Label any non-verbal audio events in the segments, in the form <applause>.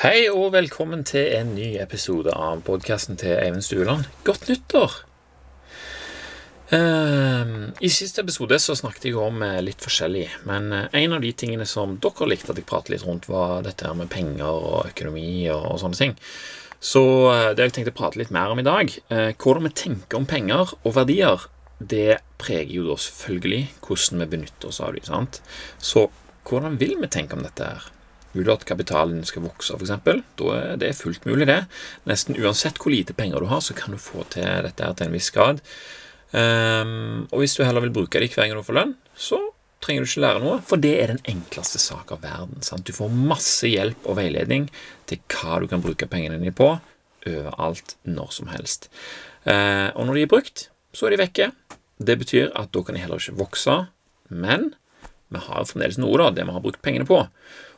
Hei og velkommen til en ny episode av podkasten til Eivind Stueland. Godt nyttår! Ehm, I siste episode så snakket jeg om eh, litt forskjellig, men eh, en av de tingene som dere likte at jeg pratet litt rundt, var dette her med penger og økonomi og, sånne ting. Så eh, det jeg tenkte å prate litt mer om i dag, hvordan vi tenker om penger og verdier, det preger jo da selvfølgelig hvordan vi benytter oss av dem. Så hvordan vil vi tenke om dette her? Du at kapitalen skal vokse, f.eks.? Da er det fullt mulig, det. Nesten uansett hvor lite penger du har, så kan du få til dette her til en viss grad. Um, og hvis du heller vil bruke det hver gang du får lønn, så trenger du ikke lære noe, for det er den enkleste sak av verden. Sant? Du får masse hjelp og veiledning til hva du kan bruke pengene dine på, overalt, når som helst. Uh, og når de er brukt, så er de vekke. Det betyr at da kan de heller ikke vokse, men vi har fremdeles noe, da, det vi har brukt pengene på.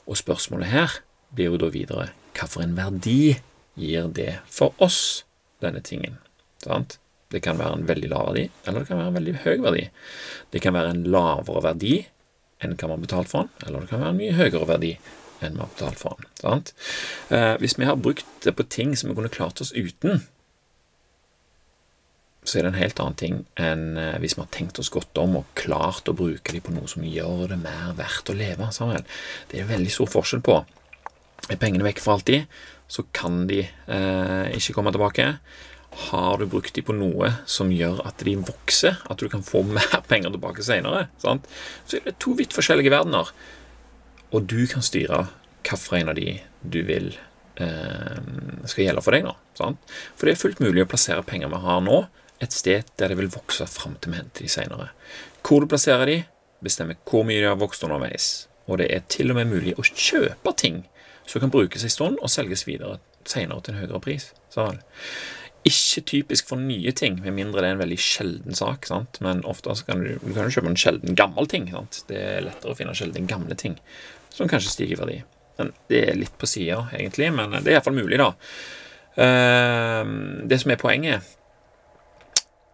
Og spørsmålet her blir jo da videre hva for en verdi gir det for oss, denne tingen? Sant? Det kan være en veldig lav verdi, eller det kan være en veldig høy verdi. Det kan være en lavere verdi enn hva man har betalt for den, eller det kan være en mye høyere verdi enn man har betalt for den. Eh, hvis vi har brukt det på ting som vi kunne klart oss uten, så er det en helt annen ting enn eh, hvis vi har tenkt oss godt om og klart å bruke dem på noe som gjør det mer verdt å leve. Samuel. Det er veldig stor forskjell på. Er pengene vekk for alltid, så kan de eh, ikke komme tilbake. Har du brukt dem på noe som gjør at de vokser, at du kan få <laughs> mer penger tilbake senere, sant? så er det to vidt forskjellige verdener. Og du kan styre hvilken av de du vil eh, skal gjelde for deg nå. Sant? For det er fullt mulig å plassere penger vi har nå, et sted der det vil vokse fram til vi henter de senere. Hvor du plasserer de, bestemmer hvor mye de har vokst underveis. Og det er til og med mulig å kjøpe ting som kan brukes en stund og selges videre senere til en høyere pris. Sånn. Ikke typisk for nye ting, med mindre det er en veldig sjelden sak. Sant? Men ofte kan du, du kan kjøpe en sjelden gammel ting. Sant? Det er lettere å finne sjelden gamle ting som kanskje stiger i verdi. Men Det er litt på sida, egentlig, men det er iallfall mulig, da. Ehm, det som er poenget,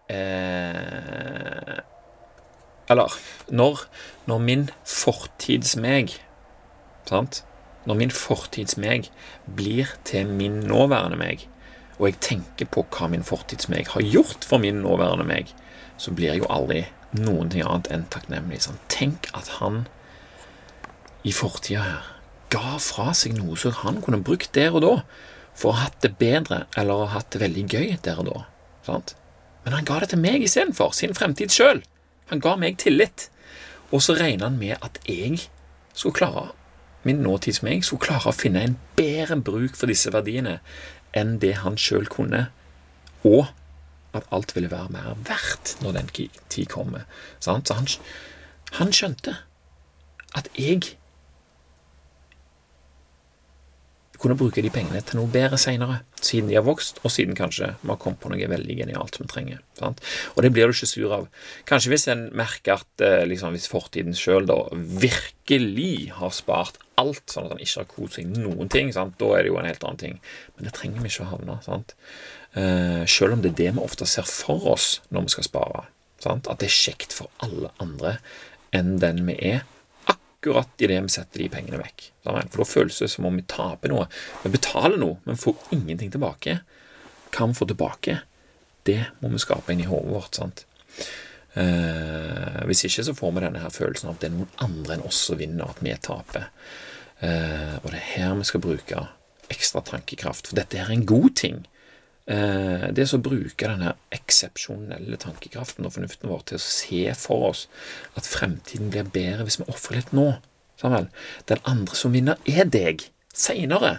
eh, Eller når, når min fortids-meg Sant? Når min fortids-meg blir til min nåværende meg, og jeg tenker på hva min fortids-meg har gjort for min nåværende meg, så blir jeg jo aldri noen ting annet enn takknemlig. Sant? Tenk at han i fortida her ga fra seg noe som han kunne brukt der og da for å ha hatt det bedre eller å ha hatt det veldig gøy der og da. Sant? Men han ga det til meg istedenfor, sin fremtid sjøl. Han ga meg tillit. Og så regna han med at jeg skulle klare, min nåtids meg, skulle klare å finne en bedre bruk for disse verdiene enn det han sjøl kunne, og at alt ville være mer verdt når den tid kommer. Så han, han skjønte at jeg kunne bruke de pengene til noe bedre seinere, siden de har vokst, og siden kanskje vi har kommet på noe veldig genialt som vi trenger. Sant? Og det blir du ikke sur av. Kanskje hvis en merker at eh, liksom, hvis fortiden sjøl virkelig har spart alt, sånn at han ikke har kost seg noen ting, sant? da er det jo en helt annen ting. Men det trenger vi ikke å havne. Sant? Uh, selv om det er det vi ofte ser for oss når vi skal spare. Sant? At det er kjekt for alle andre enn den vi er akkurat idet vi setter de pengene vekk. For da føles det som om vi taper noe. Vi betaler noe, men får ingenting tilbake. Hva vi får tilbake, det må vi skape inn i hodet vårt. sant? Eh, hvis ikke så får vi denne her følelsen av at det er noen andre enn oss som vinner, at vi taper. Eh, og det er her vi skal bruke ekstra tankekraft, for dette er en god ting. Eh, det å bruke denne eksepsjonelle tankekraften og fornuften vår til å se for oss at fremtiden blir bedre hvis vi ofrer litt nå. Sammen. Den andre som vinner, er deg seinere.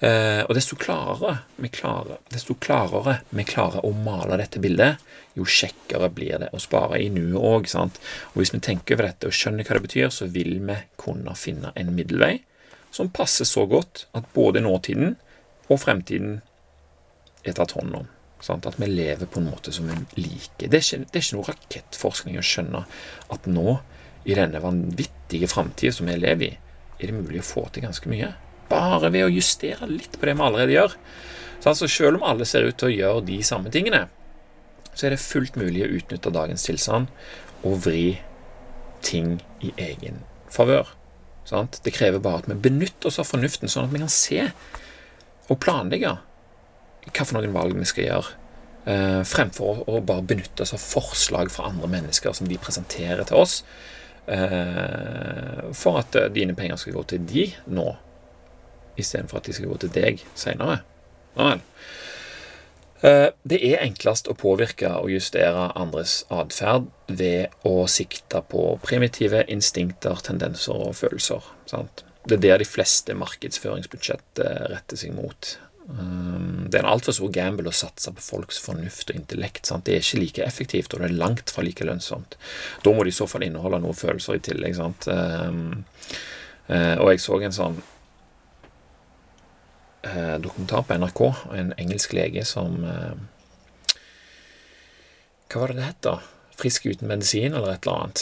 Eh, og desto klarere vi klarer, desto klarere vi klarer å male dette bildet, jo kjekkere blir det å spare i nuet òg. Og hvis vi tenker over dette og skjønner hva det betyr, så vil vi kunne finne en middelvei som passer så godt at både nåtiden og fremtiden er tatt hånd om. Sant? At vi lever på en måte som vi liker. Det er, ikke, det er ikke noe rakettforskning å skjønne at nå, i denne vanvittige framtida som vi lever i, er det mulig å få til ganske mye. Bare ved å justere litt på det vi allerede gjør. Så altså, selv om alle ser ut til å gjøre de samme tingene, så er det fullt mulig å utnytte dagens tilstand og vri ting i egen favør. Sant? Det krever bare at vi benytter oss av fornuften, sånn at vi kan se og planlegge hva for noen valg vi skal gjøre, eh, fremfor å, bare benytte oss av forslag fra andre mennesker som de presenterer til oss, eh, for at eh, dine penger skal gå til de nå, istedenfor at de skal gå til deg seinere. Det er enklest å påvirke og justere andres atferd ved å sikte på primitive instinkter, tendenser og følelser. Sant? Det er der de fleste markedsføringsbudsjett retter seg mot. Um, det er en altfor stor gamble å satse på folks fornuft og intellekt. Sant? Det er ikke like effektivt, og det er langt fra like lønnsomt. Da må det i så fall inneholde noen følelser i tillegg. Sant? Um, uh, og jeg så en sånn eh, dokumentar på NRK. En engelsk lege som eh, Hva var det det het, da? Frisk uten medisin, eller et eller annet.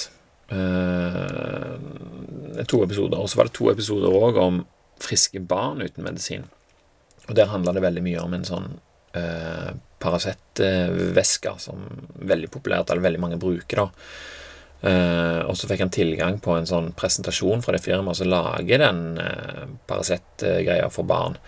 Eh, to episoder. Og så var det to episoder òg om friske barn uten medisin. Og der handla det veldig mye om en sånn eh, Paracet-væske som veldig populært, eller veldig mange bruker, da Uh, og så fikk han tilgang på en sånn presentasjon fra det firmaet som lager den uh, Paracet-greia for barn,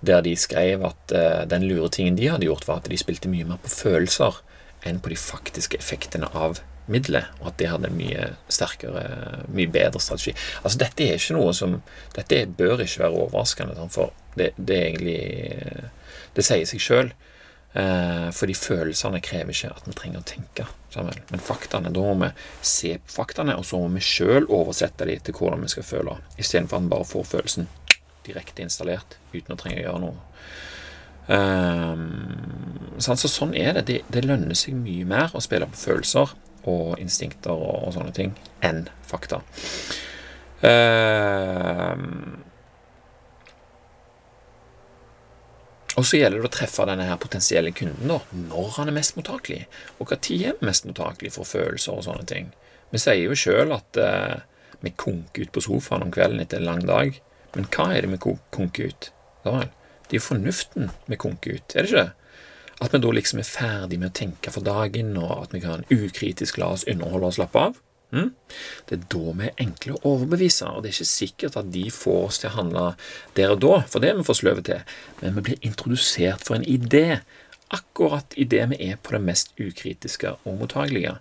der de skrev at uh, den lure tingen de hadde gjort, var at de spilte mye mer på følelser enn på de faktiske effektene av middelet, og at det hadde en mye sterkere, mye bedre strategi. Altså, dette er ikke noe som Dette bør ikke være overraskende, for det, det er egentlig Det sier seg sjøl. Eh, fordi følelsene krever ikke at vi trenger å tenke. Sammen. Men faktaene, da må vi se på faktaene, og så må vi sjøl oversette dem til hvordan vi skal føle, istedenfor at vi bare får følelsen direkte installert uten å trenge å gjøre noe. Um, så sånn er det. det. det. lønner seg mye mer å spille på følelser og instinkter og, og sånne ting enn fakta. Um, Og så gjelder det å treffe denne her potensielle kunden da, når han er mest mottakelig, og hva tid er mest mottakelig for følelser og sånne ting. Vi sier jo sjøl at eh, vi konker ut på sofaen om kvelden etter en lang dag, men hva er det vi konker ut? Da vel, det er jo fornuften vi konker ut, er det ikke det? At vi da liksom er ferdig med å tenke for dagen, og at vi kan ukritisk la oss underholde og slappe av. Mm? Det er da vi er enkle å overbevise, og det er ikke sikkert at de får oss til å handle der og da, for det er vi for sløve til, men vi blir introdusert for en idé, akkurat idet vi er på det mest ukritiske og mottagelige.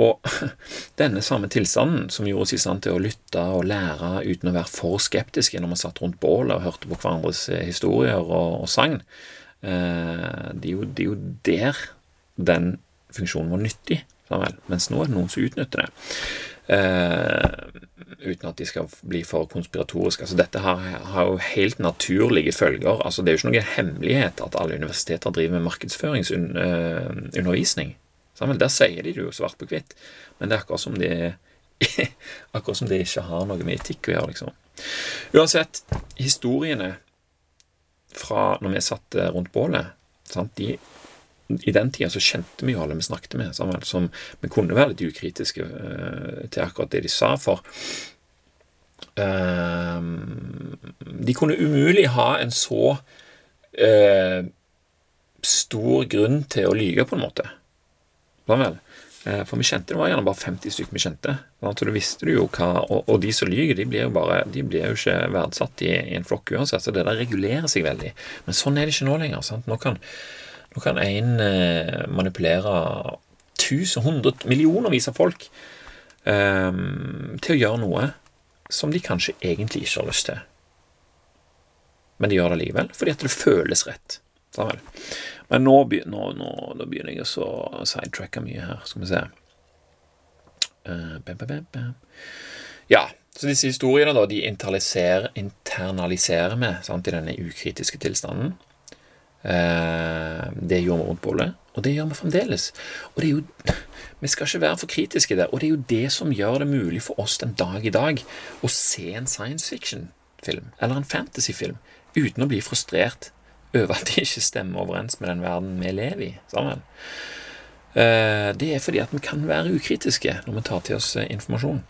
Og <laughs> denne samme tilstanden, som gjorde oss i stand til å lytte og lære uten å være for skeptiske når vi satt rundt bålet og hørte på hverandres eh, historier og, og sang, eh, det, det er jo der den funksjonen var nyttig. Mens nå er det noen som utnytter det. Uh, uten at de skal bli for konspiratoriske. Altså, dette har, har, jo helt naturlige følger. Altså, det er jo ikke noen hemmelighet at alle universiteter driver med markedsføringsundervisning. Uh, Der sier de det jo svart på hvitt, men det er akkurat som de <laughs> akkurat som det ikke har noe med etikk å gjøre, liksom. Uansett, historiene fra når vi satt rundt bålet, sant, de i den tida så kjente vi jo alle vi snakket med, sammen, som vi kunne være litt ukritiske uh, til akkurat det de sa, for uh, De kunne umulig ha en så uh, stor grunn til å lyge, på en måte. Sånn? For vi kjente det var gjerne bare 50 stykker vi kjente. Så du visste jo hva, og, og, de som lyver, de blir jo bare, de blir jo ikke verdsatt i, i en flokk uansett. Så det der regulerer seg veldig. Men sånn er det ikke nå lenger. sant? Nå kan nå kan en eh, manipulere tusen, hundre, millionervis av folk eh, til å gjøre noe som de kanskje egentlig ikke har lyst til. Men de gjør det likevel, fordi at det føles rett. Sammen. Men nå, nå, nå, nå begynner jeg å sidetracke mye her. Skal vi se. Uh, bam, bam, bam. Ja, så disse historiene da, de internaliserer, internaliserer vi i denne ukritiske tilstanden. Eh, det gjorde vi rundt bollet, og det gjør vi fremdeles. Og det er jo <laughs> Vi skal ikke være for kritiske der, og det er jo det som gjør det mulig for oss den dag i dag å se en science fiction-film eller en fantasy-film uten å bli frustrert over at de ikke stemmer overens med den verden vi lever i sammen. Eh, det er fordi at vi kan være ukritiske når vi tar til oss eh, informasjon.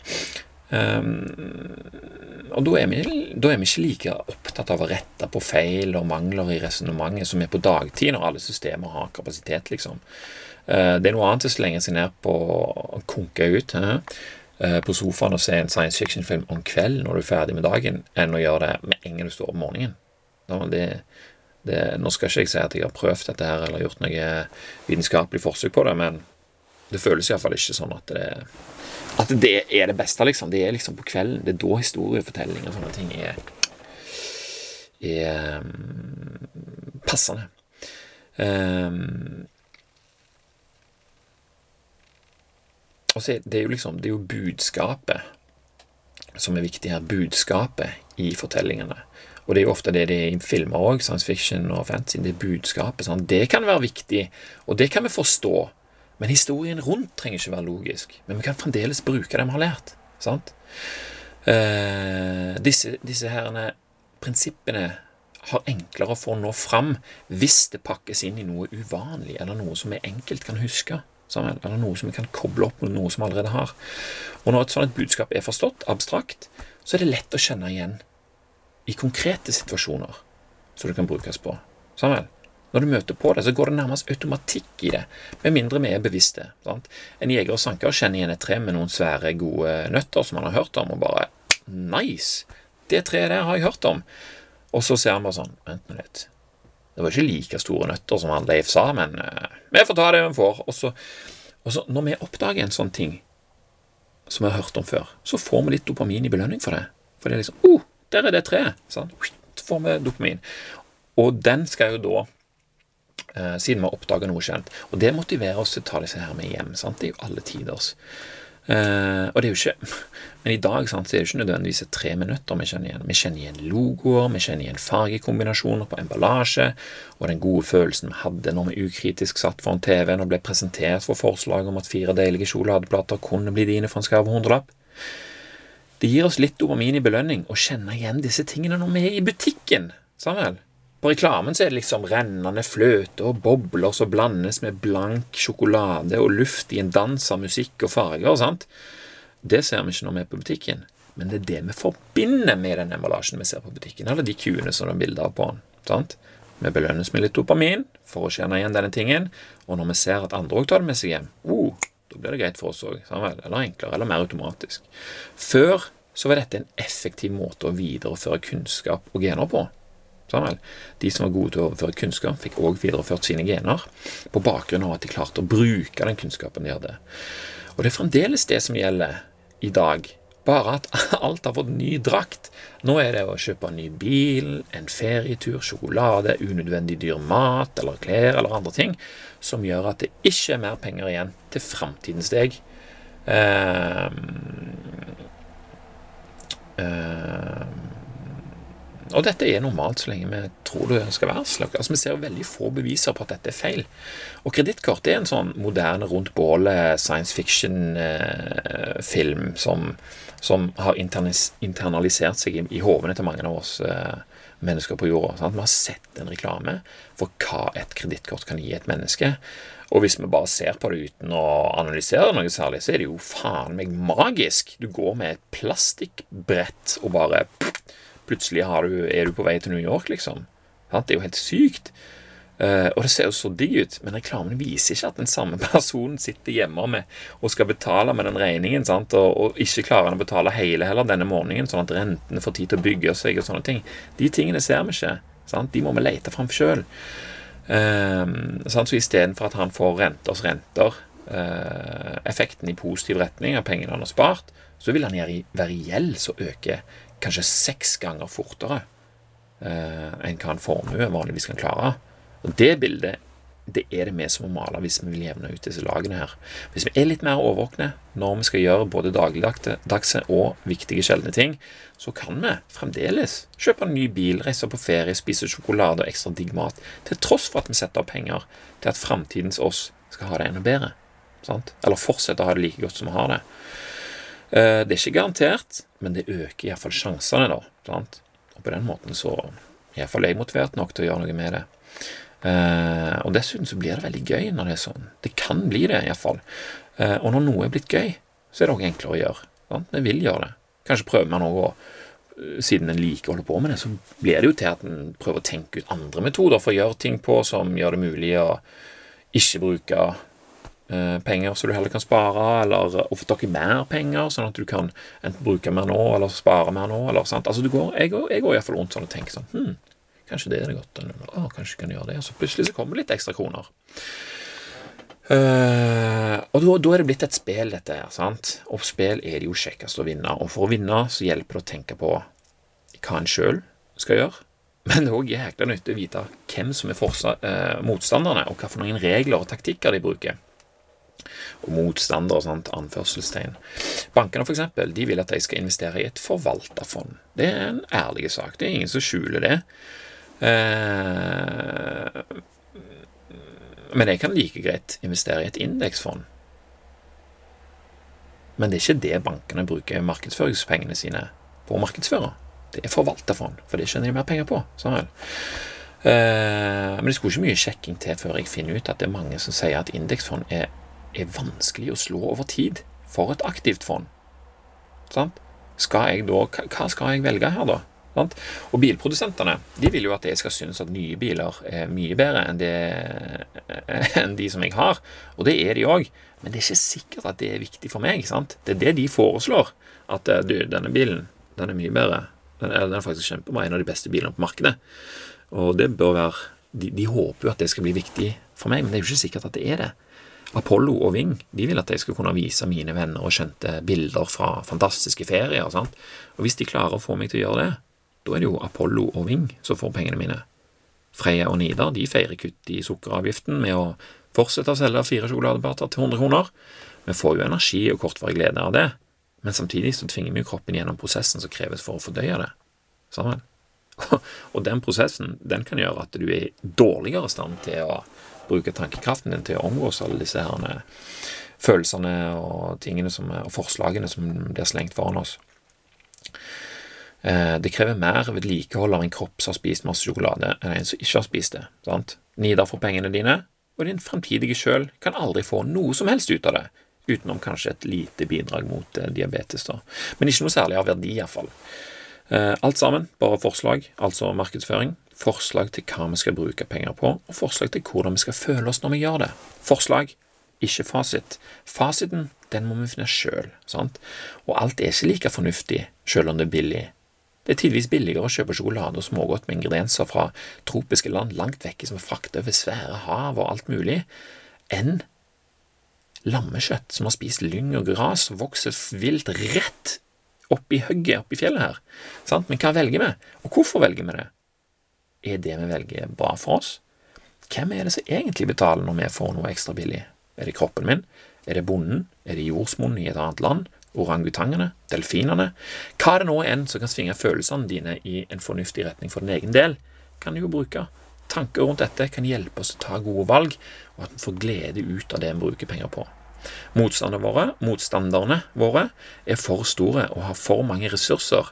Um, og da er, vi, da er, vi, ikke like opptatt av å rette på feil og mangler i resonnementet som er på dagtid, når alle systemer har kapasitet, liksom. Uh, det er noe annet å slenge seg ned på å konke ut. Uh, på sofaen og se en science fiction-film om kvelden når du er ferdig med dagen, enn å gjøre det med en gang du står opp om morgenen. Det, det, nå skal ikke jeg si at jeg har prøvd dette her eller gjort noe vitenskapelig forsøk på det, men det føles iallfall ikke sånn at det, at det er det beste, liksom. Det er liksom på kvelden. Det er da historiefortelling og sånne ting er, er um, passende. Um, og så er det jo liksom Det er jo budskapet som er viktig her. Budskapet i fortellingene. Og det er jo ofte det det er i filmer òg, science fiction og fantasy. Det er budskapet. Sånn. Det kan være viktig, og det kan vi forstå. Men historien rundt trenger ikke være logisk. Men vi kan fremdeles bruke det vi har lært. Sant? Eh, disse, disse herene prinsippene har enklere for å nå fram hvis det pakkes inn i noe uvanlig, eller noe som vi enkelt kan huske. Sammen, eller noe som vi kan koble opp med noe som vi allerede har. Og når et sånt budskap er forstått, abstrakt, så er det lett å kjenne igjen i konkrete situasjoner som det kan brukes på. Samuel, når du møter på det, så går det nærmest automatikk i det, med mindre vi er bevisste. Sant? En jeger og sanker kjenner igjen et tre med noen svære, gode nøtter som han har hørt om, og bare Nice! Det treet der har jeg hørt om. Og så ser han bare sånn Vent nå litt. Det var ikke like store nøtter som han Leif sa, men uh, vi får ta det vi får. Og så, og så, når vi oppdager en sånn ting som vi har hørt om før, så får vi litt dopamin i belønning for det. For det er liksom oh, der er det treet. Sånn. Så får vi dopamin. Og den skal jo da Siden vi har oppdaga noe kjent. Og det motiverer oss til å ta disse her med hjem. Sant? Det er jo alle tiders. Uh, og det er jo ikke <laughs> Men i dag sant, så er det ikke nødvendigvis tre minutter vi kjenner igjen. Vi kjenner igjen logoer, vi kjenner igjen fargekombinasjoner på emballasje, og den gode følelsen vi hadde når vi ukritisk satt foran TV-en og ble presentert for forslaget om at fire deilige sjokoladeplater kunne bli dine for en skarv hundrelapp. Det gir oss litt dopamin i belønning å kjenne igjen disse tingene når vi er i butikken. Samuel. På reklamen så er det liksom rennende fløte og bobler som blandes med blank sjokolade og luft i en dans av musikk og farger. sant? Det ser vi ikke når vi er på butikken, men det er det vi forbinder med den emballasjen vi ser på butikken, eller de kuene som det er bilder av på den. sant? Vi belønnes med litt dopamin for å kjenne igjen denne tingen, og når vi ser at andre òg tar det med seg hjem, oh, da blir det greit for oss òg. Eller enklere, eller mer automatisk. Før så var dette en effektiv måte å videreføre kunnskap og gener på. Samuel. De som var gode til å overføre kunnskap, fikk òg videreført sine gener på bakgrunn av at de klarte å bruke den kunnskapen de hadde. Og det er fremdeles det som gjelder i dag, bare at <laughs> alt har fått ny drakt. Nå er det å kjøpe en ny bil, en ferietur, sjokolade, unødvendig dyr mat eller klær eller andre ting som gjør at det ikke er mer penger igjen til framtidens deg. Uh, uh, og dette er normalt så lenge vi tror det skal være slik. Altså, vi ser veldig få beviser på at dette er feil. Og kredittkort er en sånn moderne rundt bålet science fiction-film eh, som, som, har internalisert seg i, i hovene til mange av oss eh, mennesker på jorda. Sant? Vi har sett en reklame for hva et kredittkort kan gi et menneske. Og hvis vi bare ser på det uten å analysere noe særlig, så er det jo faen meg magisk. Du går med et plastikkbrett og bare Plutselig du, er du på vei til New York, liksom. Det er jo helt sykt. Uh, og det ser jo så digg ut, men reklamen viser ikke at den samme <laughs> personen sitter hjemme med og skal betale med den regningen, sant? Og, ikke klarer han å betale hele heller denne morgenen, sånn at rentene får tid til å bygge seg og sånne ting. De tingene ser vi ikke. Sant? De må vi lete fram sjøl. Uh, så istedenfor at han får renters renter, uh, effekten i positiv retning av pengene han har spart, så vil han være gjeld som øker kanskje seks ganger fortere eh, enn hva en formue vanligvis kan klare. Og Det bildet det er det vi som må male hvis vi vil jevne ut disse lagene her. Hvis vi er litt mer overvåkne når vi skal gjøre både dagligdagse og viktige, sjeldne ting, så kan vi fremdeles kjøpe en ny bil, reise på ferie, spise sjokolade og ekstra digg mat, til tross for at vi setter av penger til at framtidens oss skal ha det enda bedre. Sant? Eller fortsette å ha det like godt som vi har det. Eh, det er ikke garantert, men det øker iallfall sjansene, da. Sant? Og på den måten så er iallfall jeg motivert nok til å gjøre noe med det. Uh, og dessuten så blir det veldig gøy når det er sånn. Det kan bli det, iallfall. Uh, og når noe er blitt gøy, så er det òg enklere å gjøre. Sant? Vi vil gjøre det. Kanskje prøver man òg å siden en liker å holde på med det, så blir det jo til at en prøver å tenke ut andre metoder for å gjøre ting på som gjør det mulig å ikke bruke eh, penger så du heller kan spare, eller å få tak i mer penger, sånn at du kan enten bruke mer nå, eller spare mer nå, eller sant. Altså, du går, jeg, går, jeg går iallfall rundt sånn og tenker sånn hm, kanskje det er det godt, eller å, kanskje kan gjøre det, og så plutselig så kommer det litt ekstra kroner. Uh, og da, da, er det blitt et spill, dette her. sant? Og spill er det jo kjekkest å vinne. Og for å vinne så hjelper det å tenke på hva en sjøl skal gjøre. Men det er òg jækla nyttig å vite hvem som er uh, motstanderne, og hva for noen regler og taktikker de bruker. Og motstandere, sant, anførselstegn. Bankene for eksempel, de vil at de skal investere i et forvalterfond. Det er en ærlig sak. Det er ingen som skjuler det. Uh, men jeg kan like greit investere i et indeksfond. Men det er ikke det bankene bruker markedsføringspengene sine på å markedsføre. Det er forvalterfond, for det tjener de mer penger på. Sånn Eh, men det skulle ikke mye sjekking til før jeg finner ut at det er mange som sier at indeksfond er, er vanskelig å slå over tid for et aktivt fond. Skal da, hva skal jeg velge her, da? Og bilprodusentene de vil jo at jeg skal synes at nye biler er mye bedre enn, det, <laughs> enn de som jeg har. Og det er de òg. Men det er ikke sikkert at det er viktig for meg. Sant? Det er det de foreslår. At eh, du, denne bilen den er mye bedre. Den er, den er faktisk kjempebra. En av de beste bilene på markedet. Og det bør være de, de håper jo at det skal bli viktig for meg, men det er jo ikke sikkert at det er det. Apollo og Ving de vil at jeg skal kunne vise mine venner og skjønte bilder fra fantastiske ferier. Sant? Og hvis de klarer å få meg til å gjøre det, da er det jo Apollo og Ving som får pengene mine. Freya og Nidar de feirer kutt i sukkeravgiften med å fortsette å selge fire sjokoladebater til 100 kroner. Vi får jo energi og kortvarig glede av det, men samtidig så tvinger vi jo kroppen gjennom prosessen som kreves for å fordøye det. Sammen. <laughs> Og den prosessen den kan gjøre at du er i dårligere stand til å bruke tankekraften din til å omgås alle disse her følelsene og tingene som, og forslagene som blir slengt foran oss. Eh, det krever mer vedlikehold av en kropp som har spist masse sjokolade, enn en som ikke har spist det. sant? Nidar for pengene dine, og din fremtidige sjøl kan aldri få noe som helst ut av det, utenom kanskje et lite bidrag mot eh, diabetes, da. Men ikke noe særlig av verdi, iallfall. Eh, alt sammen bare forslag, altså markedsføring. Forslag til hva vi skal bruke penger på, og forslag til hvordan vi skal føle oss når vi gjør det. Forslag, ikke fasit. Fasiten den må vi finne sjøl? Og alt er ikke like fornuftig sjøl om det er billig det er tidvis billigere å kjøpe sjokolade og smågodt med ingredienser fra tropiske land langt vekke som er fraktet over svære hav og alt mulig, enn lammekjøtt som har spist lyng og gras og vokser vilt rett oppi hugget oppi fjellet her. Sant? Men hva velger vi, og hvorfor velger vi det? Er det vi velger, bra for oss? Hvem er det som egentlig betaler når vi får noe ekstra billig? Er det kroppen min? Er det bonden? Er det jordsmonnen i et annet land? orangutangene, delfinene Hva det nå enn som kan svinge følelsene dine i en fornuftig retning for din egen del, kan du jo bruke. Tanker rundt dette kan hjelpe oss å ta gode valg, og at vi får glede ut av det vi bruker penger på. Motstanderne våre, motstanderne våre er for store og har for mange ressurser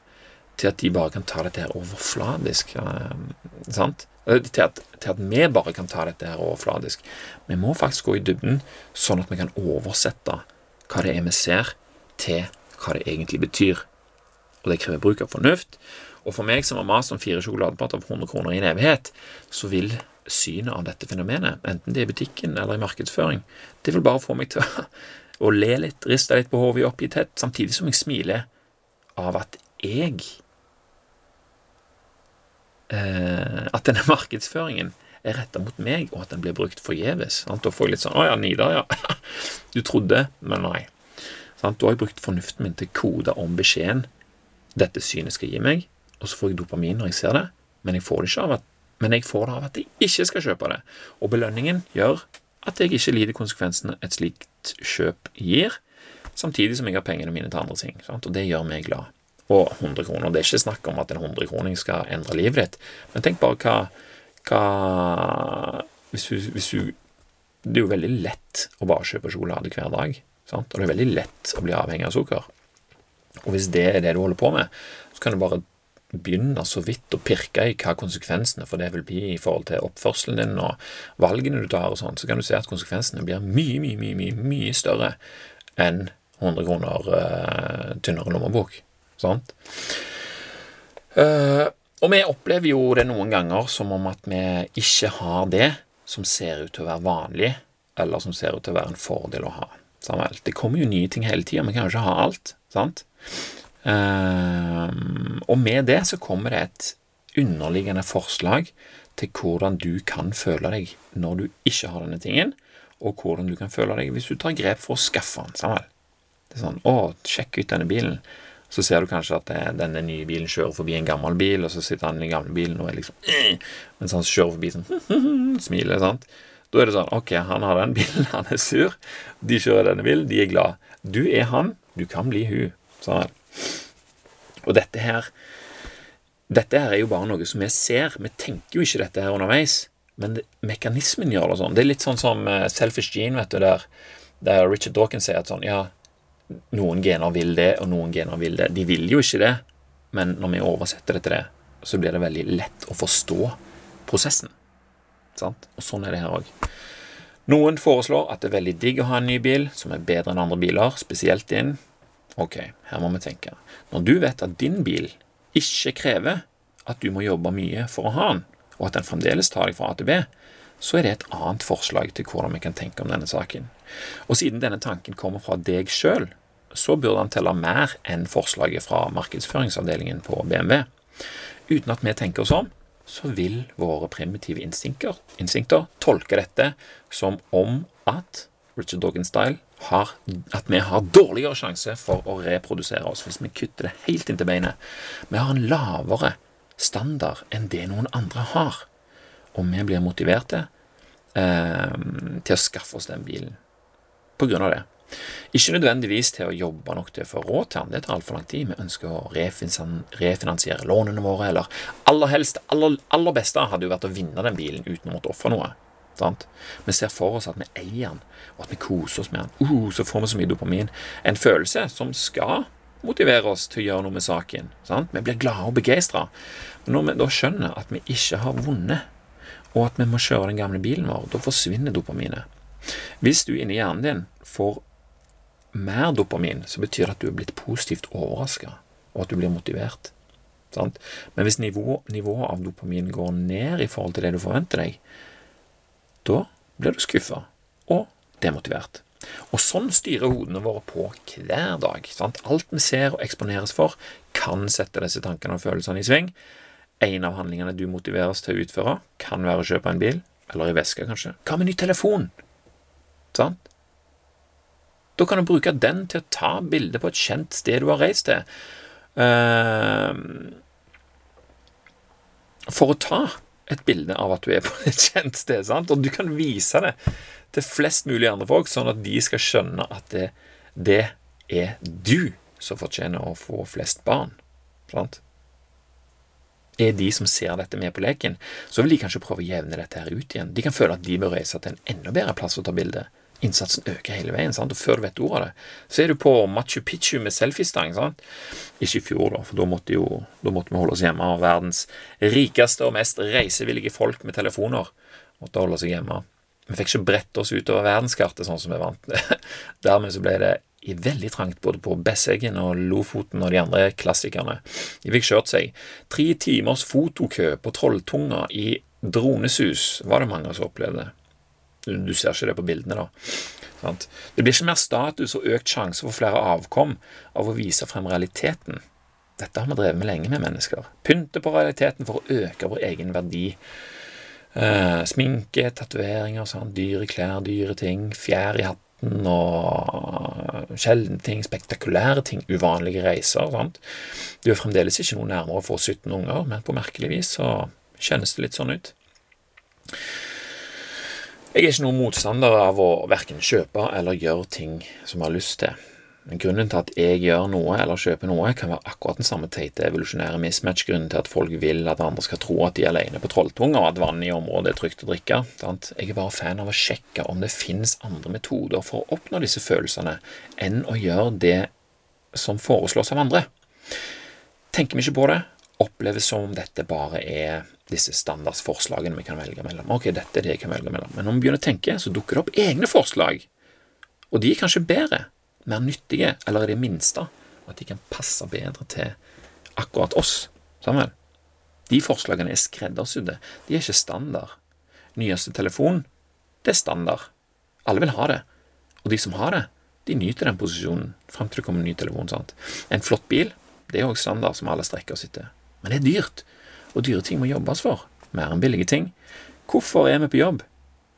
til at de bare kan ta dette her overfladisk. Eh, sant? Til at, til at, vi bare kan ta dette her overfladisk. Vi må faktisk gå i dybden, sånn at vi kan oversette hva det er vi ser, til hva det egentlig betyr. Og det krever bruk av fornuft. Og for meg som har mast om fire sjokoladeplater for 100 kroner i en evighet, så vil synet av dette fenomenet, enten det er i butikken eller i markedsføring, det vil bare få meg til å, le litt, riste litt på hodet i oppgitthet, samtidig som jeg smiler av at jeg eh, At denne markedsføringen er retta mot meg, og at den blir brukt forgjeves. Da får jeg litt sånn Å ja, Nidar, ja. <laughs> Du trodde, men nei. Sant? Da har jeg brukt fornuften min til å kode om beskjeden dette synet skal gi meg, og så får jeg dopamin når jeg ser det, men jeg får det ikke av at, men jeg får det av at jeg ikke skal kjøpe det. Og belønningen gjør at jeg ikke lider konsekvensene et slikt kjøp gir, samtidig som jeg har pengene mine til andre ting. Sant? Og det gjør meg glad. Og 100 kroner. Det er ikke snakk om at en 100-kroning skal endre livet ditt, men tenk bare hva, hva hvis du, hvis du Det er jo veldig lett å bare kjøpe sjokolade hver dag. Sant? Og det er veldig lett å bli avhengig av sukker. Og hvis det er det du holder på med, så kan du bare begynne så vidt å pirke i hva konsekvensene for det vil bli i forhold til oppførselen din og valgene du tar og sånn, så kan du se at konsekvensene blir mye, mye, mye, mye, mye større enn 100 kroner uh, tynnere lommebok. Sant? Uh, og vi opplever jo det noen ganger som om at vi ikke har det som ser ut til å være vanlig eller som ser ut til å være en fordel å ha. Det kommer jo nye ting hele tida, vi kan jo ikke ha alt. sant? Um, og med det så kommer det et underliggende forslag til hvordan du kan føle deg når du ikke har denne tingen, og hvordan du kan føle deg hvis du tar grep for å skaffe den. Samuel. Det er sånn Å, sjekk ut denne bilen. Så ser du kanskje at det, denne nye bilen kjører forbi en gammel bil, og så sitter han i den gamle bilen og er liksom øh, Mens han kjører forbi sånn smiler. sant? Da er det sånn Ok, han har den bilen, han er sur. De kjører denne bilen, de er glad. Du er han, du kan bli hun. Sånn. Og dette her Dette her er jo bare noe som vi ser. Vi tenker jo ikke dette her underveis, men det, mekanismen gjør det sånn. Det er litt sånn som uh, Selfish Gene, vet du, der, der Richard Dawkins sier at sånn Ja, noen gener vil det, og noen gener vil det. De vil jo ikke det, men når vi oversetter det til det, så blir det veldig lett å forstå prosessen. Sant? Og sånn er det her òg. Noen foreslår at det er veldig digg å ha en ny bil som er bedre enn andre biler, spesielt din. Ok, her må vi tenke. Når du vet at din bil ikke krever at du må jobbe mye for å ha den, og at den fremdeles tar deg fra A til B, så er det et annet forslag til hvordan vi kan tenke om denne saken. Og siden denne tanken kommer fra deg sjøl, så burde han telle mer enn forslaget fra markedsføringsavdelingen på BMW. Uten at vi tenker oss om, så vil våre primitive instinkter, instinkter tolke dette som om at Richard Dawkins-style har, at vi har dårligere sjanse for å reprodusere oss hvis vi kutter det helt inntil beinet. Vi har en lavere standard enn det noen andre har, og vi blir motiverte eh, til å skaffe oss den bilen på grunn av det. Ikke nødvendigvis til å jobbe nok til å få råd til den, det tar altfor lang tid. Vi ønsker å refinansiere lånene våre, eller aller helst, aller, aller beste hadde jo vært å vinne den bilen uten å måtte ofre noe. Sant? Vi ser for oss at vi eier den, og at vi koser oss med den. Uh, så får vi så mye dopamin. En følelse som skal motivere oss til å gjøre noe med saken. Sant? Vi blir glade og begeistra. Når vi da skjønner at vi ikke har vunnet, og at vi må kjøre den gamle bilen vår, da forsvinner dopaminet. Hvis du inni hjernen din får mer dopamin, så betyr det at du er blitt positivt overraska, og at du blir motivert. Sant? Men hvis nivået nivå av dopamin går ned i forhold til det du forventer deg, da blir du skuffa og demotivert. Og sånn styrer hodene våre på hver dag. Sant? Alt vi ser og eksponeres for, kan sette disse tankene og følelsene i sving. En av handlingene du motiveres til å utføre, kan være å kjøpe en bil, eller i veska, kanskje. Hva med ny telefon? Sant? Da kan du bruke den til å ta bilde på et kjent sted du har reist til. Uh, for å ta et bilde av at du er på <laughs> et kjent sted. sant? Og du kan vise det til flest mulig andre folk, sånn at de skal skjønne at det, det er du som fortjener å få flest barn. sant? Er de som ser dette med på leken, så vil de kanskje prøve å jevne dette her ut igjen. De kan føle at de bør reise til en enda bedre plass å ta bilde. Innsatsen øker hele veien, sant? og før du vet ordet av det, så er du på Machu Picchu med selfiestang. sant? Ikke i fjor, da, for da måtte, jo, da måtte vi holde oss hjemme. Og verdens rikeste og mest reisevillige folk med telefoner måtte holde seg hjemme. Vi fikk ikke bredt oss utover verdenskartet sånn som vi vant. <laughs> Dermed så ble det i veldig trangt både på Besseggen og Lofoten og de andre klassikerne. De fikk kjørt seg tre timers fotokø på Trolltunga i dronesus, var det mange som opplevde. Du ser ikke det på bildene, da. Det blir ikke mer status og økt sjanse for flere avkom av å vise frem realiteten. Dette har vi drevet med lenge med mennesker. Pynte på realiteten for å øke vår egen verdi. Eh, sminke, tatoveringer, dyre klær, dyre ting, fjær i hatten og sjeldne ting, spektakulære ting, uvanlige reiser. Sant? Du er fremdeles ikke noe nærmere å få 17 unger, men på merkelig vis så kjennes det litt sånn ut. Jeg er ikke noen motstander av å verken kjøpe eller gjøre ting som jeg har lyst til. Men grunnen til at jeg gjør noe eller kjøper noe, kan være akkurat den samme teite evolusjonære mismatch-grunnen til at folk vil at andre skal tro at de er alene på Trolltunga, og at vann i området er trygt å drikke. Sant? Jeg er bare fan av å sjekke om det finnes andre metoder for å oppnå disse følelsene, enn å gjøre det som foreslås av andre. Tenker vi ikke på det, oppleves som om dette bare er disse standardsforslagene vi kan velge mellom. Ok, dette er det jeg kan velge mellom. Men når vi begynner å tenke, så dukker det opp egne forslag. Og de er kanskje bedre, mer nyttige, eller i det minste at de kan passe bedre til akkurat oss. Samuel. De forslagene er skreddersydde. De er ikke standard. Nyeste telefon, det er standard. Alle vil ha det. Og de som har det, de nyter den posisjonen fram til det kommer en ny telefon. sant? En flott bil det er òg standard som alle strekker oss etter. Men det er dyrt, og dyre ting må jobbes for. Mer enn billige ting. Hvorfor er vi på jobb?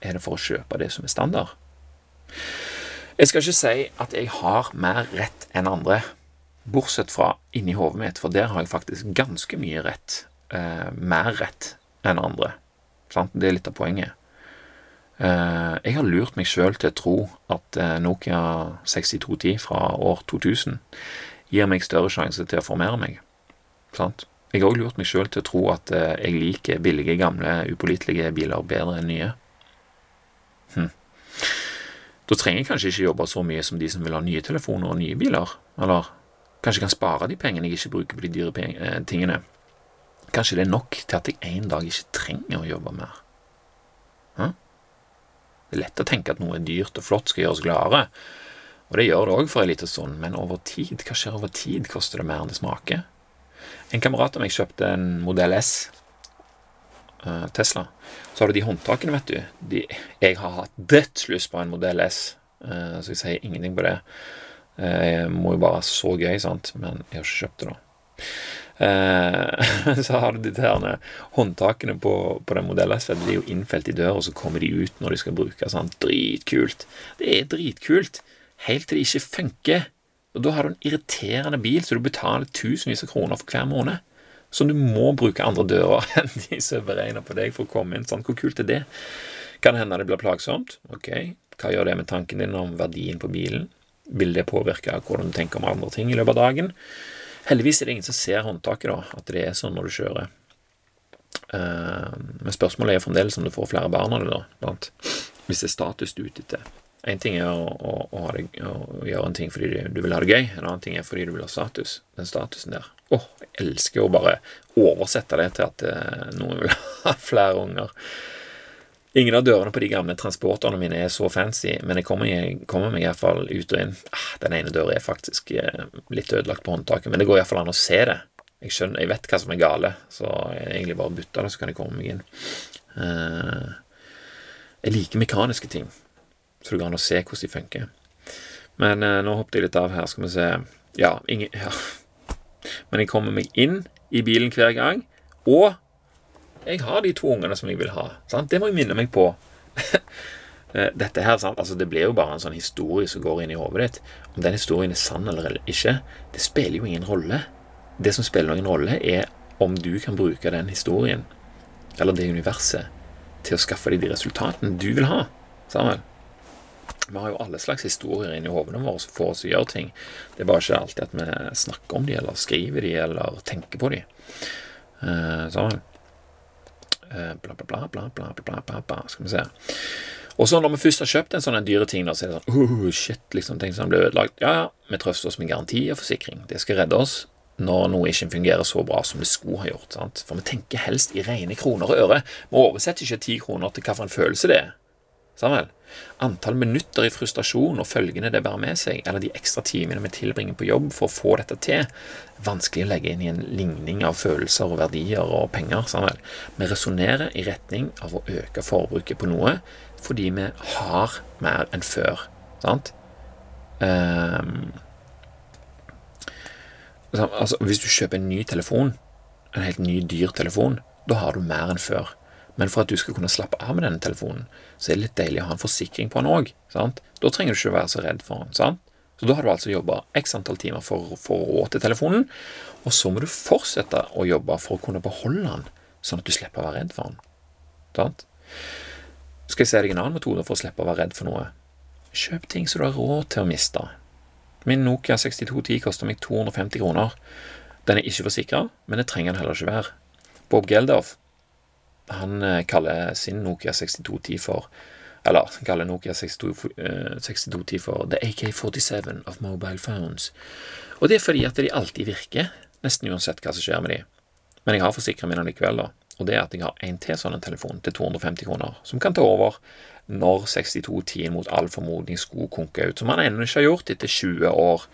Er det for å kjøpe det som er standard? Jeg skal ikke si at jeg har mer rett enn andre, bortsett fra inni hodet mitt, for der har jeg faktisk ganske mye rett. Eh, mer rett enn andre. Sant? Det er litt av poenget. Eh, jeg har lurt meg sjøl til å tro at eh, Nokia 6210 fra år 2000 gir meg større sjanse til å formere meg. Sant? Jeg har òg lurt meg sjøl til å tro at eh, jeg liker billige, gamle, upålitelige biler bedre enn nye. Hm. Da trenger jeg kanskje ikke jobbe så mye som de som vil ha nye telefoner og nye biler. Eller kanskje jeg kan spare de pengene jeg ikke bruker på de dyre tingene. Kanskje det er nok til at jeg en dag ikke trenger å jobbe mer. Hm? Det er lett å tenke at noe dyrt og flott skal gjøre oss gladere, og det gjør det òg for en liten stund, men over tid, hva skjer over tid, koster det mer enn det smaker? En kamerat av meg kjøpte en modell S uh, Tesla. Så har du de håndtakene, vet du. De, jeg har hatt dødslyst på en modell S, uh, så jeg sier ingenting på det. Uh, jeg må jo bare så gøy, sant, men jeg har ikke kjøpt det, da. Eh, <laughs> så har du de der håndtakene på, på den modellen. Så de er jo innfelt i døra, og så kommer de ut når de skal bruke sånn. Dritkult. Det er dritkult. Helt til det ikke funker. Og da har du en irriterende bil så du betaler tusenvis av kroner for hver måned. Som du må bruke andre dører <laughs> enn de som er beregna på deg for å komme inn. Sånn, hvor kult er det? Kan hende det blir plagsomt? Ok, hva gjør det med tanken din om verdien på bilen? Vil det påvirke hvordan du tenker om andre ting i løpet av dagen? Heldigvis er det ingen som ser håndtaket, da, at det er sånn når du kjører. Uh, men spørsmålet er fremdeles om du får flere barn av det, da, hvis det er status du er ute etter. Én ting er å, å, å, det, å, gjøre en ting fordi du, vil ha det gøy, en annen ting er fordi du vil ha status. Den statusen der. Åh, oh, jeg elsker å bare oversette det til at uh, noen vil <laughs> ha flere unger. Ingen av dørene på de gamle transporterne mine er så fancy, men jeg kommer, jeg kommer meg iallfall ut og inn. Ah, den ene døra er faktisk eh, litt ødelagt på håndtaket, men det går iallfall an å se det. Jeg skjønner, jeg vet hva som er gale, så jeg egentlig bare bytter det, så kan jeg komme meg inn. Uh, jeg liker mekaniske ting, så det går an å se hvordan de funker. Men eh, nå hoppet jeg litt av her, skal vi se. Ja, ingen ja. Men jeg kommer meg inn i bilen hver gang, og jeg har de to ungene som jeg vil ha. Sant? Det må jeg minne meg på. <laughs> Eh, dette her, sant? Altså, Det blir jo bare en sånn historie som går inn i hodet ditt. Om den historien er sann eller ikke, det spiller jo ingen rolle. Det som spiller noen rolle, er om du kan bruke den historien, eller det universet, til å skaffe deg de resultatene du vil ha. Samuel. Vi har jo alle slags historier inni hodene våre som får oss til å gjøre ting. Det er bare ikke alltid at vi snakker om de, eller skriver de, eller tenker på de. Eh, sånn. Eh, bla, bla, bla, bla, bla, bla, bla, bla, skal vi se. Og så når vi først har kjøpt en sånn dyre ting, så er det sånn oh, shit, liksom, ting som blir ødelagt. Ja, ja, vi trøster oss med garanti og forsikring. Det skal redde oss når noe ikke fungerer så bra som det skulle ha gjort. Sant? For vi tenker helst i rene kroner og øre. Vi oversetter ikke ti kroner til hvilken følelse det er. Samuel? Antall minutter i frustrasjon og følgene det bærer med seg, eller de ekstra timene vi tilbringer på jobb for å få dette til, vanskelig å legge inn i en ligning av følelser og verdier og penger. Samuel. Vi resonnerer i retning av å øke forbruket på noe fordi vi har mer enn før. Sant? Um, altså, hvis du kjøper en ny telefon, en helt ny, dyr telefon, da har du mer enn før. Men for at du skal kunne slappe av med denne telefonen, så er det litt deilig å ha en forsikring på den òg. Da trenger du ikke være så redd for den. sant? Så da har du altså jobba x antall timer for, for råd til telefonen, og så må du fortsette å jobbe for å kunne beholde den, sånn at du slipper å være redd for den. Sant? Skal jeg se deg en annen metode for å slippe å være redd for noe? Kjøp ting som du har råd til å miste. Min Nokia 6210 koster meg 250 kroner. Den er ikke forsikra, men det trenger den heller ikke være. Bob Geldof han eh, kaller sin Nokia 6210 for Eller han kaller Nokia 6210 62 for The AK-47 of mobile phones. Og det er fordi at de alltid virker, nesten uansett hva som skjer med de. Men jeg har forsikra meg likevel, da. Og det er at jeg har en til sånn telefon til 250 kroner, som kan ta over når 6210 mot all formodning skulle konke ut, som han ennå ikke har gjort etter 20 år.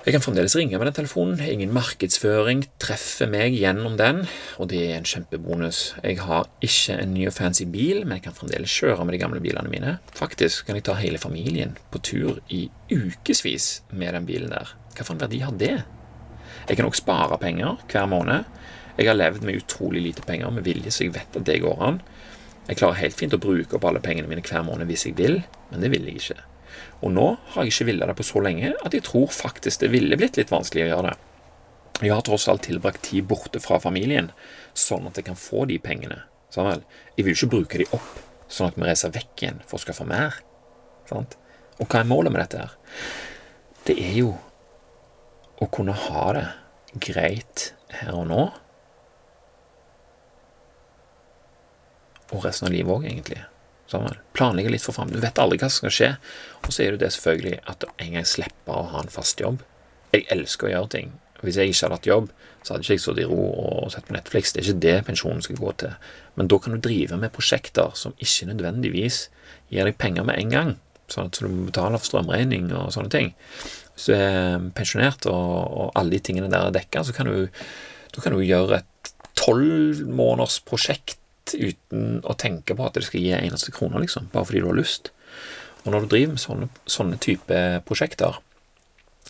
Jeg kan fremdeles ringe med den telefonen, ingen markedsføring treffer meg gjennom den, og det er en kjempebonus. Jeg har ikke en ny og fancy bil, men jeg kan fremdeles kjøre med de gamle bilene mine. Faktisk kan jeg ta hele familien på tur i ukevis med den bilen der. Hva for en verdi har det? Jeg kan også spare penger hver måned. Jeg har levd med utrolig lite penger med vilje, så jeg vet at det går an. Jeg klarer helt fint å bruke opp alle pengene mine hver måned hvis jeg vil, men det vil jeg ikke. Og nå har jeg ikke villet det på så lenge at jeg tror faktisk det ville blitt litt vanskelig å gjøre det. Jeg har tross alt tilbrakt tid borte fra familien, sånn at jeg kan få de pengene. Sånn jeg vil ikke bruke de opp, sånn at vi reiser vekk igjen for å skaffe mer. Sant? Og hva er målet med dette her? Det er jo å kunne ha det greit her og nå. Og resten av livet òg, egentlig. Sånn, planlegge litt for fram. Du vet aldri hva som skal skje. Og så er det det selvfølgelig at en gang slippe å ha en fast jobb. Jeg elsker å gjøre ting. Hvis jeg ikke hadde hatt jobb, så hadde ikke jeg sittet i ro og sett på Netflix. Det er ikke det pensjonen skal gå til. Men da kan du drive med prosjekter som ikke nødvendigvis gir deg penger med en gang. Sånn at du må betale for strømregning og sånne ting. Hvis du er pensjonert og, og alle de tingene der er dekka, så kan du, kan du gjøre et tolv måneders prosjekt uten å tenke på at det skal gi en eneste krone, liksom, bare fordi du har lyst. Og når du driver med sånne, sånne type prosjekter,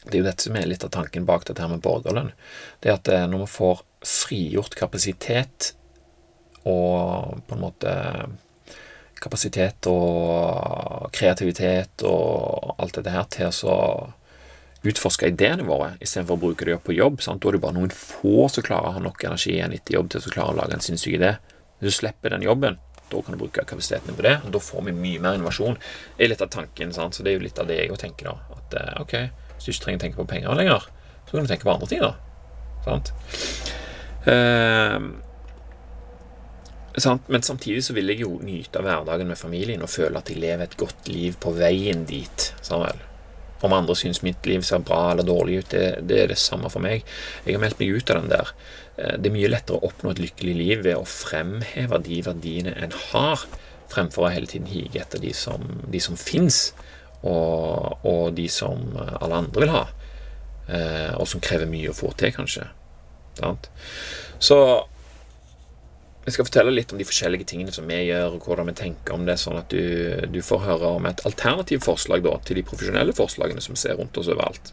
det er jo dette som er litt av tanken bak dette her med borgerlønn, det er at eh, når vi får frigjort kapasitet og på en måte kapasitet og kreativitet og alt dette her til å utforske ideene våre istedenfor å bruke det opp på jobb. Sant? Da er det bare noen få som klarer å ha nok energi igjen etter jobb til å klare å lage en sinnssyk idé. Hvis du slipper den jobben, da kan du bruke kapasiteten på det, og da får vi mye mer innovasjon. Det er litt av tanken, sant? så det er jo litt av det jeg tenker, da. At eh, ok, hvis du ikke trenger å tenke på penger lenger, så kan du tenke på andre ting, da. Sant? Eh, sant? Men samtidig så vil jeg jo nyte av hverdagen med familien og føle at jeg lever et godt liv på veien dit. Samuel. Om andre syns mitt liv ser bra eller dårlig ut, det, det, er det samme for meg. Jeg har meldt meg ut av den der. Eh, det er mye lettere å oppnå et lykkelig liv ved å fremheve de verdiene en har, fremfor å hele tiden hige etter de som, de som fins, og, og, de som alle andre vil ha, eh, og som krever mye å få til, kanskje. Så jeg skal fortelle litt om de forskjellige tingene som vi gjør, og hvordan vi tenker om det, sånn at du, du får høre om et alternativt forslag da, til de profesjonelle forslagene som vi ser rundt oss overalt.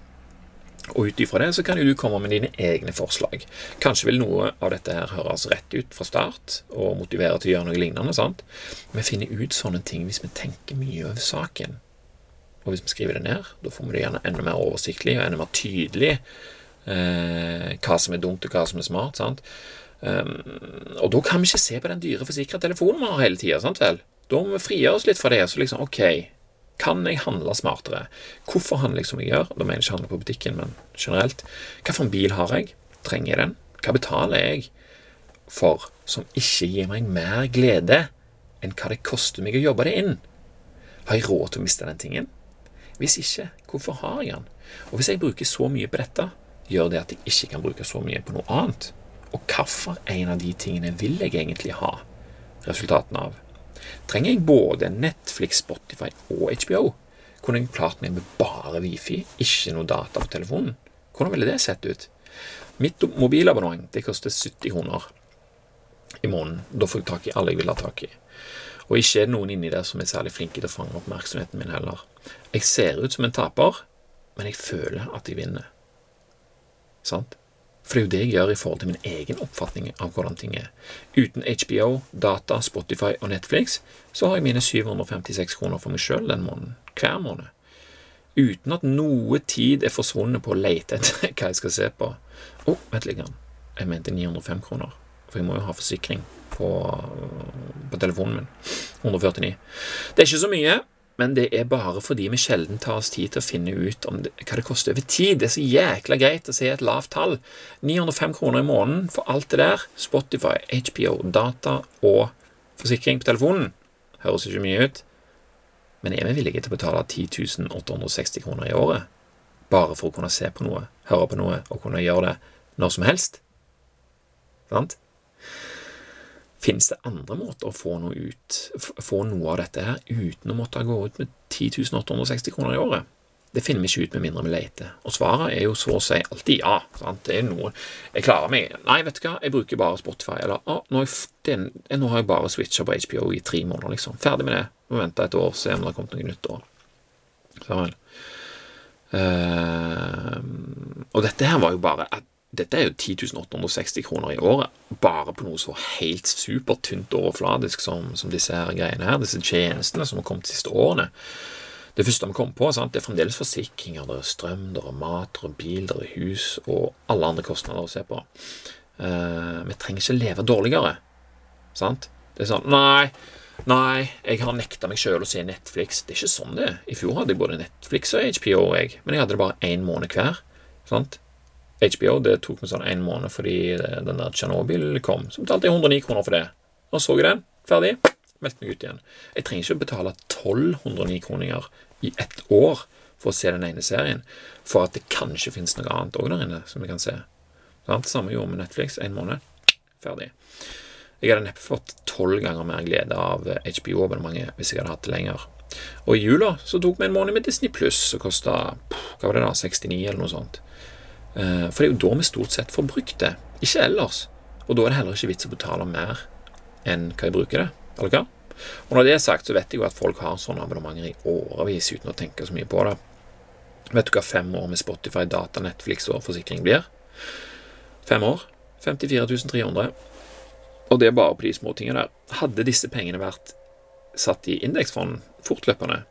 Og ut ifra det så kan jo du komme med dine egne forslag. Kanskje vil noe av dette her høres rett ut fra start og motivere til å gjøre noe lignende. sant? Vi finner ut sånne ting hvis vi tenker mye over saken. Og hvis vi skriver det ned, da får vi det gjerne enda mer oversiktlig og enda mer tydelig eh, hva som er dumt og hva som er smart. sant? Um, og da kan vi ikke se på den dyre forsikra telefonen vi har hele tida, sant vel? Da må vi frigjøre oss litt fra det. Så liksom, ok, kan jeg handle smartere? Hvorfor handler jeg som jeg gjør? Da mener jeg ikke handle på butikken, men generelt. Hva for en bil har jeg? Trenger jeg den? Hva betaler jeg for som ikke gir meg mer glede enn hva det koster meg å jobbe det inn? Har jeg råd til å miste den tingen? Hvis ikke, hvorfor har jeg den? Og hvis jeg bruker så mye på dette, gjør det at jeg ikke kan bruke så mye på noe annet? Og hvilken en av de tingene vil jeg egentlig ha resultatene av? Trenger jeg både Netflix, Spotify og HBO? Kunne jeg klart meg med bare Wifi, ikke noe data på telefonen? Hvordan ville det sett ut? Mitt mobilabonnement det koster 70 kroner i måneden. Da får jeg tak i alle jeg vil ha tak i. Og ikke er det noen inni der som er særlig flinke til å fange oppmerksomheten min heller. Jeg ser ut som en taper, men jeg føler at jeg vinner. Sant? For det er jo det jeg gjør i forhold til min egen oppfatning av hvordan ting er. Uten HBO, data, Spotify og Netflix så har jeg mine 756 kroner for meg sjøl den måneden. Hver måned. Uten at noe tid er forsvunnet på å lete etter <laughs> hva jeg skal se på. Å, oh, vent litt. Jeg mente 905 kroner. For jeg må jo ha forsikring på, på telefonen min. 149. Det er ikke så mye. Men det er bare fordi vi sjelden tar oss tid til å finne ut det, hva det koster over tid. Det er så jækla greit å se et lavt tall. 905 kroner i måneden for alt det der. Spotify, HBO, data og forsikring på telefonen. Høres ikke mye ut. Men er vi villige til å betale 10 860 kroner i året bare for å kunne se på noe, høre på noe og kunne gjøre det når som helst? Sant? Finnes det andre måter å få noe ut, få noe av dette her uten å måtte gå ut med 10 860 kroner i året? Det finner vi ikke ut med mindre vi leter. Og svaret er jo så å si alltid ja. Sant? Det er noe Jeg klarer meg Nei, vet du hva, jeg bruker bare Spotify. Eller å, nå, den, nå har jeg bare switcha på HBO i tre måneder, liksom. Ferdig med det. Må vente et år, se om det har kommet noe nytt. da. Så vel. Uh, og dette her var jo bare Dette er jo 10.860 kroner i året, bare på noe så helt supertynt overfladisk som, som disse her greiene her, disse tjenestene som har kommet de siste årene. Det første vi kom på, sant? det er fremdeles forsikringer, det er strøm, det er mat, det er bil, det er hus og alle andre kostnader å se på. Uh, vi trenger ikke leve dårligere. Sant? Det er sånn Nei, nei, jeg har nekta meg sjøl å se Netflix. Det er ikke sånn det er. I fjor hadde jeg både Netflix og HBO, jeg. men jeg hadde det bare én måned hver. Sant? HBO det tok meg sånn én måned fordi den der Tsjernobyl kom. Så betalte jeg 109 kroner for det. Og så jeg den. Ferdig. Meldte meg ut igjen. Jeg trenger ikke å betale 1209 kroninger i ett år for å se den ene serien, for at det kanskje finnes noe annet òg der inne som vi kan se. Sant? Samme gjorde med Netflix. Én måned. Ferdig. Jeg hadde neppe fått tolv ganger mer glede av HBO-abonnementet hvis jeg hadde hatt det lenger. Og i jula så tok vi en måned med Disney Pluss, som kosta hva var det da, 69 eller noe sånt. Eh, for det er jo da vi stort sett får brukt det. Ikke ellers. Og da er det heller ikke vits å betale mer enn hva jeg bruker det. Eller hva? Og når det er sagt, så vet jeg jo at folk har sånne abonnementer i årevis uten å tenke så mye på det. Vet du hva fem år med Spotify, data, Netflix og forsikring blir? Fem år. 54 300. Og det er bare på de små tingene der. Hadde disse pengene vært satt i indeksfond fortløpende,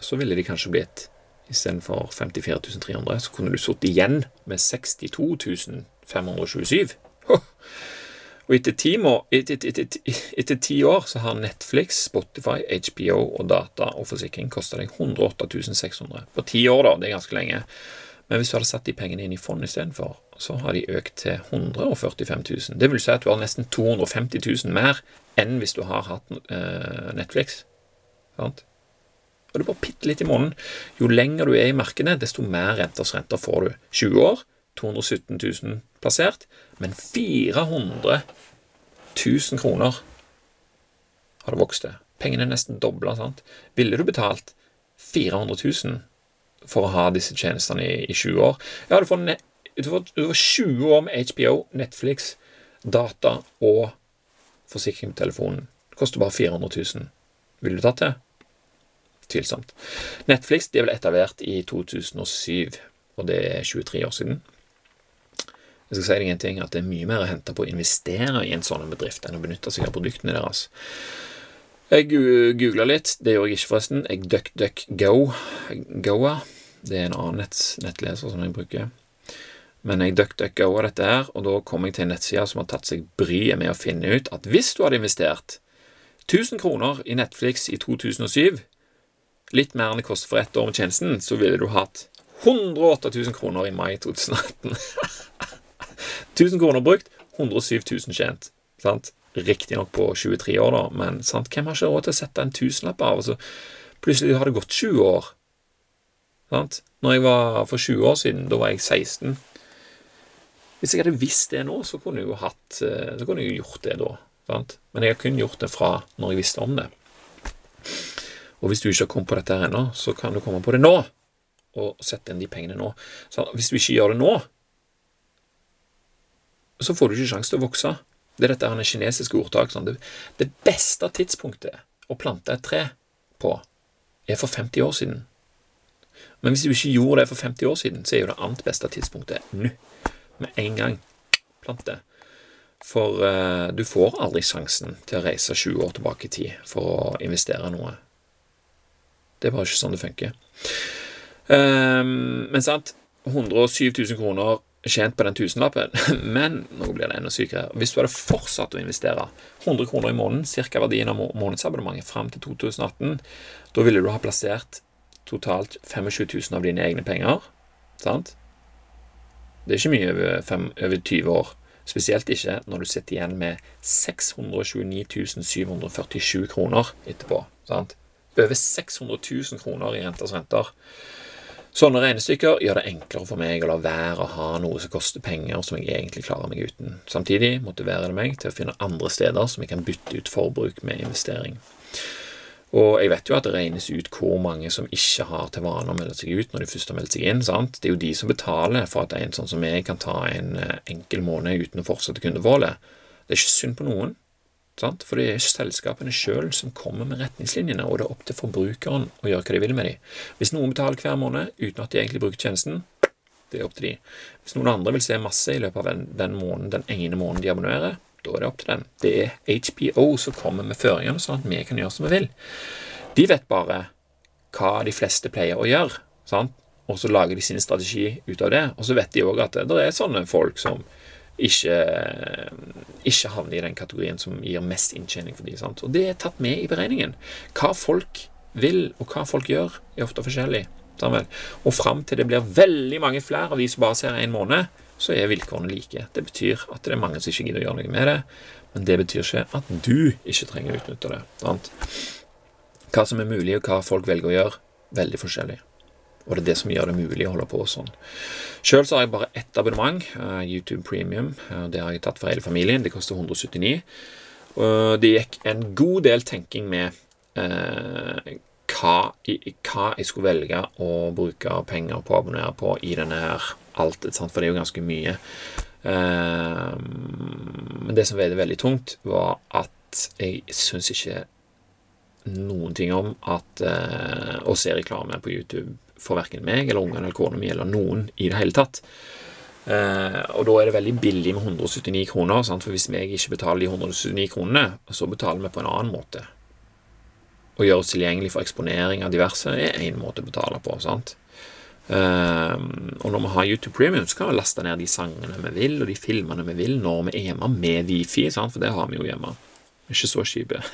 så ville de kanskje blitt istedenfor 54 300, så kunne du sittet igjen med 62 527. Og etter ti, må, etter, etter, etter ti, år så har Netflix, Spotify, HBO og data og forsikring kosta deg 108 600. På ti år, da. Det er ganske lenge. Men hvis du hadde satt de pengene inn i fond istedenfor, så har de økt til 145 000. Det vil si at du har nesten 250 000 mer enn hvis du har hatt eh, Netflix. Sant? Og det er bare bitte litt i måneden. Jo lenger du er i markedet, desto mer renters renter får du. 20 år 217 000 plassert, men 400 000 kroner har det vokst til. Pengene er nesten dobla. Ville du betalt 400 000 for å ha disse tjenestene i, i 20 år? Ja, du får, ne, du, får, du får 20 år med HBO, Netflix, data og forsikring på telefonen. Det koster bare 400 000. Ville du tatt det? Tvilsomt. Netflix de ble etablert i 2007, og det er 23 år siden. Jeg skal si deg en ting, at det er mye mer å hente på å investere i en sånn bedrift enn å benytte seg av produktene deres. Jeg googla litt, det gjorde jeg ikke forresten. Jeg duckduckgo. Goa. Det er en annen nett, nettleser som jeg bruker. Men jeg duckduckgoa dette her, og da kom jeg til en nettside som har tatt seg bryet med å finne ut at hvis du hadde investert 1000 kroner i Netflix i 2007, litt mer enn det koster for ett år med tjenesten, så ville du hatt 108 000 kroner i mai 2018. 1000 <laughs> kroner brukt, 107 000 tjent. sant? Riktignok på 23 år, da, men sant? hvem har ikke råd til å sette en tusenlapp av? Altså, plutselig har det gått 20 år. Sant? Når jeg var for 20 år siden, da var jeg 16. Hvis jeg hadde visst det nå, så kunne jeg jo hatt, eh, så kunne jeg gjort det da. Sant? Men jeg har kun gjort det fra når jeg visste om det. Og hvis du ikke har kommet på dette her ennå, så kan du komme på det nå, og sette inn de pengene nå. Så hvis du ikke gjør det nå, så får du ikke sjanse til å vokse. Det er dette her kinesiske ordtak. Sånn. Det, beste tidspunktet å plante et tre på er for 50 år siden. Men hvis du ikke gjorde det for 50 år siden, så er jo det annet beste tidspunktet nå. Med en gang. Plant det. For uh, du får aldri sjansen til å reise 20 år tilbake i tid for å investere noe. Det er bare ikke sånn det funker. Um, men sant, 107 000 kroner tjent på den tusenlappen. <laughs> Men nå blir det enda sykere. Hvis du hadde fortsatt å investere 100 kroner i måneden, ca. verdien av månedsabonnementet fram til 2018, da ville du ha plassert totalt 25 000 av dine egne penger. Sant? Det er ikke mye over, fem, over 20 år. Spesielt ikke når du sitter igjen med 629 747 kroner etterpå. Sant? Over 600 000 kroner i renters renter. Sånne regnestykker gjør det enklere for meg å la være å ha noe som koster penger, som jeg egentlig klarer meg uten. Samtidig motiverer det meg til å finne andre steder som jeg kan bytte ut forbruk med investering. Og jeg vet jo at det regnes ut hvor mange som ikke har til vane å melde seg ut når de først har meldt seg inn. sant? Det er jo de som betaler for at en sånn som meg kan ta en eh, enkel måned uten å fortsette kundeforholdet. Det er ikke synd på noen, sant? for det er selskapene sjøl som kommer med retningslinjene, og det er opp til forbrukeren å gjøre hva de vil med dem. Hvis noen betaler hver måned uten at de egentlig bruker tjenesten, det er opp til de. Hvis noen andre vil se masse i løpet av den, den, måneden, den ene måneden de abonnerer, da er det opp til dem. Det er HPO som kommer med føringene, sånn at vi kan gjøre som vi vil. De vet bare hva de fleste pleier å gjøre, sant? og så lager de sin strategi ut av det. Og så vet de òg at det er sånne folk som ikke, ikke havne i den kategorien som gir mest inntjening for dem. Og det er tatt med i beregningen. Hva folk vil, og hva folk gjør, er ofte forskjellig. Og fram til det blir veldig mange flere av de som bare ser én måned, så er vilkårene like. Det betyr at det er mange som ikke gidder å gjøre noe med det, men det betyr ikke at du ikke trenger å utnytte det. Sant? Hva som er mulig, og hva folk velger å gjøre, veldig forskjellig. Og det er det som gjør det mulig å holde på sånn. Sjøl har jeg bare ett abonnement, uh, YouTube Premium. Uh, det har jeg tatt for hele familien. Det koster 179. Det gikk en god del tenking med eh, hva, hva, jeg skulle velge å bruke penger på å abonnere på i denne her alt, sant? for det er jo ganske mye. Men det som veide veldig tungt, var at jeg syns ikke noen ting om at å se reklame på YouTube for verken meg eller ungene eller kona mi eller noen i det hele tatt. Uh, og da er det veldig billig med 179 kroner, sant? for hvis jeg ikke betaler de 179 kronene, så betaler vi på en annen måte. Å gjøre oss tilgjengelig for eksponering av diverse er én måte å betale på. sant? Uh, og når vi har YouTube Premium, så kan vi laste ned de sangene vi vil, og de filmene vi vil, når vi er hjemme med Wifi, sant? for det har vi jo hjemme. Ikke så kjipe.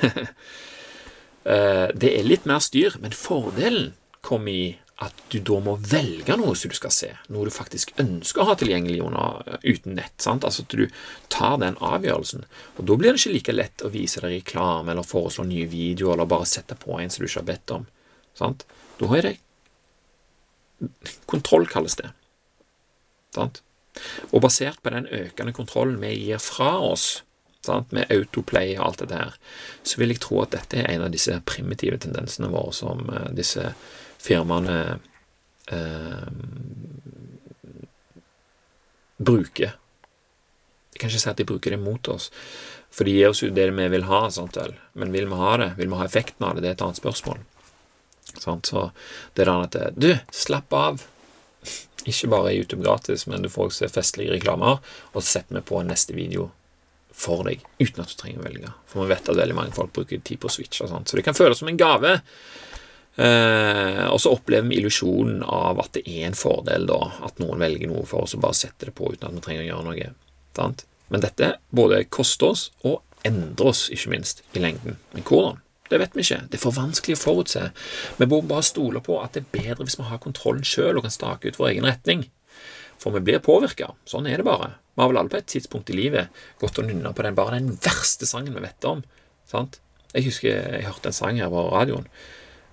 uh, <laughs> det er litt mer styr, men fordelen kommer i at du da må velge noe som du skal se, noe du faktisk ønsker å ha tilgjengelig under, uten nett. Sant? Altså at du tar den avgjørelsen. Og Da blir det ikke like lett å vise deg reklame eller foreslå nye videoer eller bare sette på en som du ikke har bedt om. Sant? Da har det Kontroll kalles det. Sant? Og basert på den økende kontrollen vi gir fra oss, sant? med autoplay og alt det der, så vil jeg tro at dette er en av disse primitive tendensene våre som uh, disse firmaene eh, bruker. Jeg kan ikke si at de bruker det mot oss, for de gir oss jo det vi vil ha, sant vel. Men vil vi ha det? Vil vi ha effekten av det? Det er et annet spørsmål. Sant? Så det er der at Du, slapp av. <laughs> Ikke bare er YouTube gratis, men du får også festlige reklamer, og så setter vi på neste video for deg, uten at du trenger å velge. For vi vet at veldig mange folk bruker tid på å switche, så det kan føles som en gave. Eh, og så opplever vi illusjonen av at det er en fordel da, at noen velger noe for oss og bare setter det på uten at vi trenger å gjøre noe. Sant? Men dette både koster oss og endrer oss, ikke minst, i lengden. Men hvordan? Det vet vi ikke. Det er for vanskelig å forutse. Vi må bare stole på at det er bedre hvis vi har kontrollen sjøl og kan stake ut vår egen retning. For vi blir påvirka. Sånn er det bare. Vi har vel alle på et tidspunkt i livet gått og nynna på den, bare den verste sangen vi vet om. Sant? Jeg husker jeg hørte en sang her på radioen.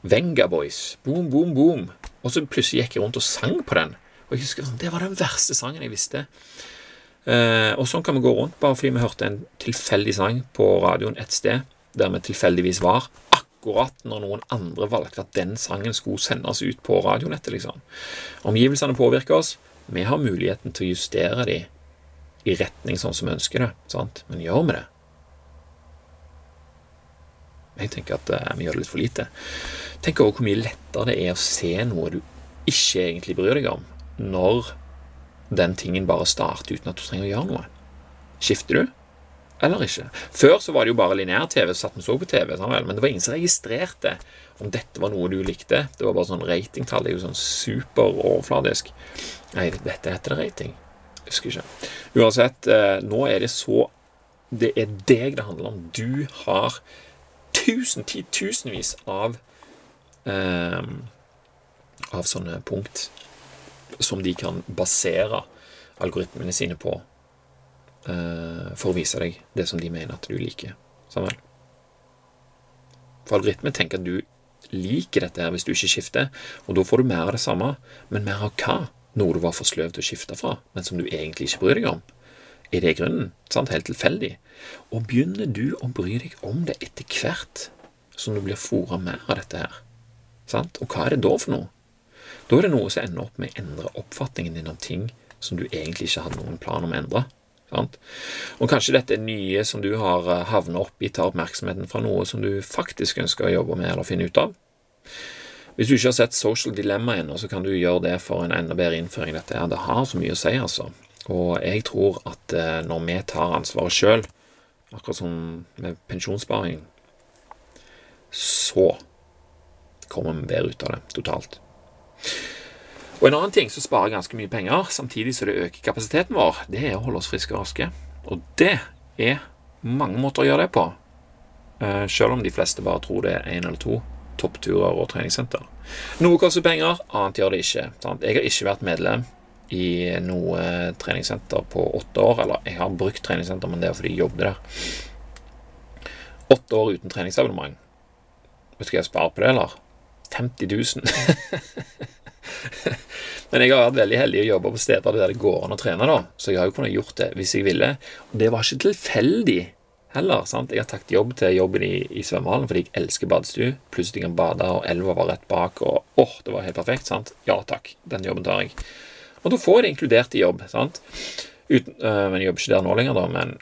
Venga Boys. Boom, boom, boom. Og så plutselig gikk jeg rundt og sang på den. Og jeg husker sånn, Det var den verste sangen jeg visste. Eh, og sånn kan vi gå rundt, bare fordi vi hørte en tilfeldig sang på radioen et sted, der vi tilfeldigvis var, akkurat når noen andre valgte at den sangen skulle sendes ut på radionettet. liksom. Omgivelsene påvirker oss. Vi har muligheten til å justere de i retning sånn som vi ønsker det. sant? Men gjør vi det? Jeg tenker at uh, vi gjør det litt for lite. Tenk over hvor mye lettere det er å se noe du ikke egentlig bryr deg om, når den tingen bare starter uten at du trenger å gjøre noe. Skifter du? Eller ikke? Før så var det jo bare lineær-TV, satt vi så på TV, men det var ingen som registrerte om dette var noe du likte. Det var bare sånn ratingtall. Det er jo sånn superoverfladisk. Nei, dette heter det rating. Jeg husker ikke. Uansett, eh, nå er det så Det er deg det handler om. Du har tusen, titusenvis av eh, av sånne punkt som de kan basere algoritmene sine på eh, for å vise deg det som de mener at du liker. Sammen. For algoritmen tenker at du liker dette her hvis du ikke skifter, og da får du mer av det samme, men mer av hva? Noe du var for sløv til å skifte fra, men som du egentlig ikke bryr deg om. Er det grunnen? Sant? Helt tilfeldig. Og begynner du å bry deg om det etter hvert, som du blir fora mer av dette her. Sant? Og hva er det da for noe? Da er det noe som ender opp med å endre oppfatningen din av ting som du egentlig ikke hadde noen plan om å endre. Sant? Og kanskje dette nye som du har havna havnet oppi, tar oppmerksomheten fra noe som du faktisk ønsker å jobbe med eller finne ut av. Hvis du ikke har sett Social Dilemma ennå, så kan du gjøre det for en enda bedre innføring. Dette her. Det har så mye å si, altså. Og jeg tror at eh, når vi tar ansvaret sjøl, akkurat som med pensjonssparing, så kommer vi bedre ut av det totalt. Og En annen ting som sparer ganske mye penger, samtidig som det øker kapasiteten vår, det er å holde oss friske og raske. Og det er mange måter å gjøre det på, eh, selv om de fleste bare tror det er én eller to toppturer og treningssenter. Noe koster penger, annet gjør det ikke. Jeg har ikke vært medlem i noe treningssenter på åtte år. Eller jeg har brukt treningssenter, men det er fordi jeg jobbet der. Åtte år uten treningsabonnement. Vet du hva jeg sparer på det, eller? 50 000. <laughs> Men jeg har vært veldig heldig å jobbe på steder der det går an å trene, da. Så jeg har jo kunnet gjort det hvis jeg ville. Og det var ikke tilfeldig heller. sant? Jeg har tatt jobb til jobben i, i svømmehallen fordi jeg elsker badstue. Plutselig kan bade, og elva var rett bak, og åh, det var helt perfekt. sant? Ja takk, den jobben tar jeg. Og da får jeg inkludert i jobb. sant? Uten, øh, men jeg jobber ikke der nå lenger, da, men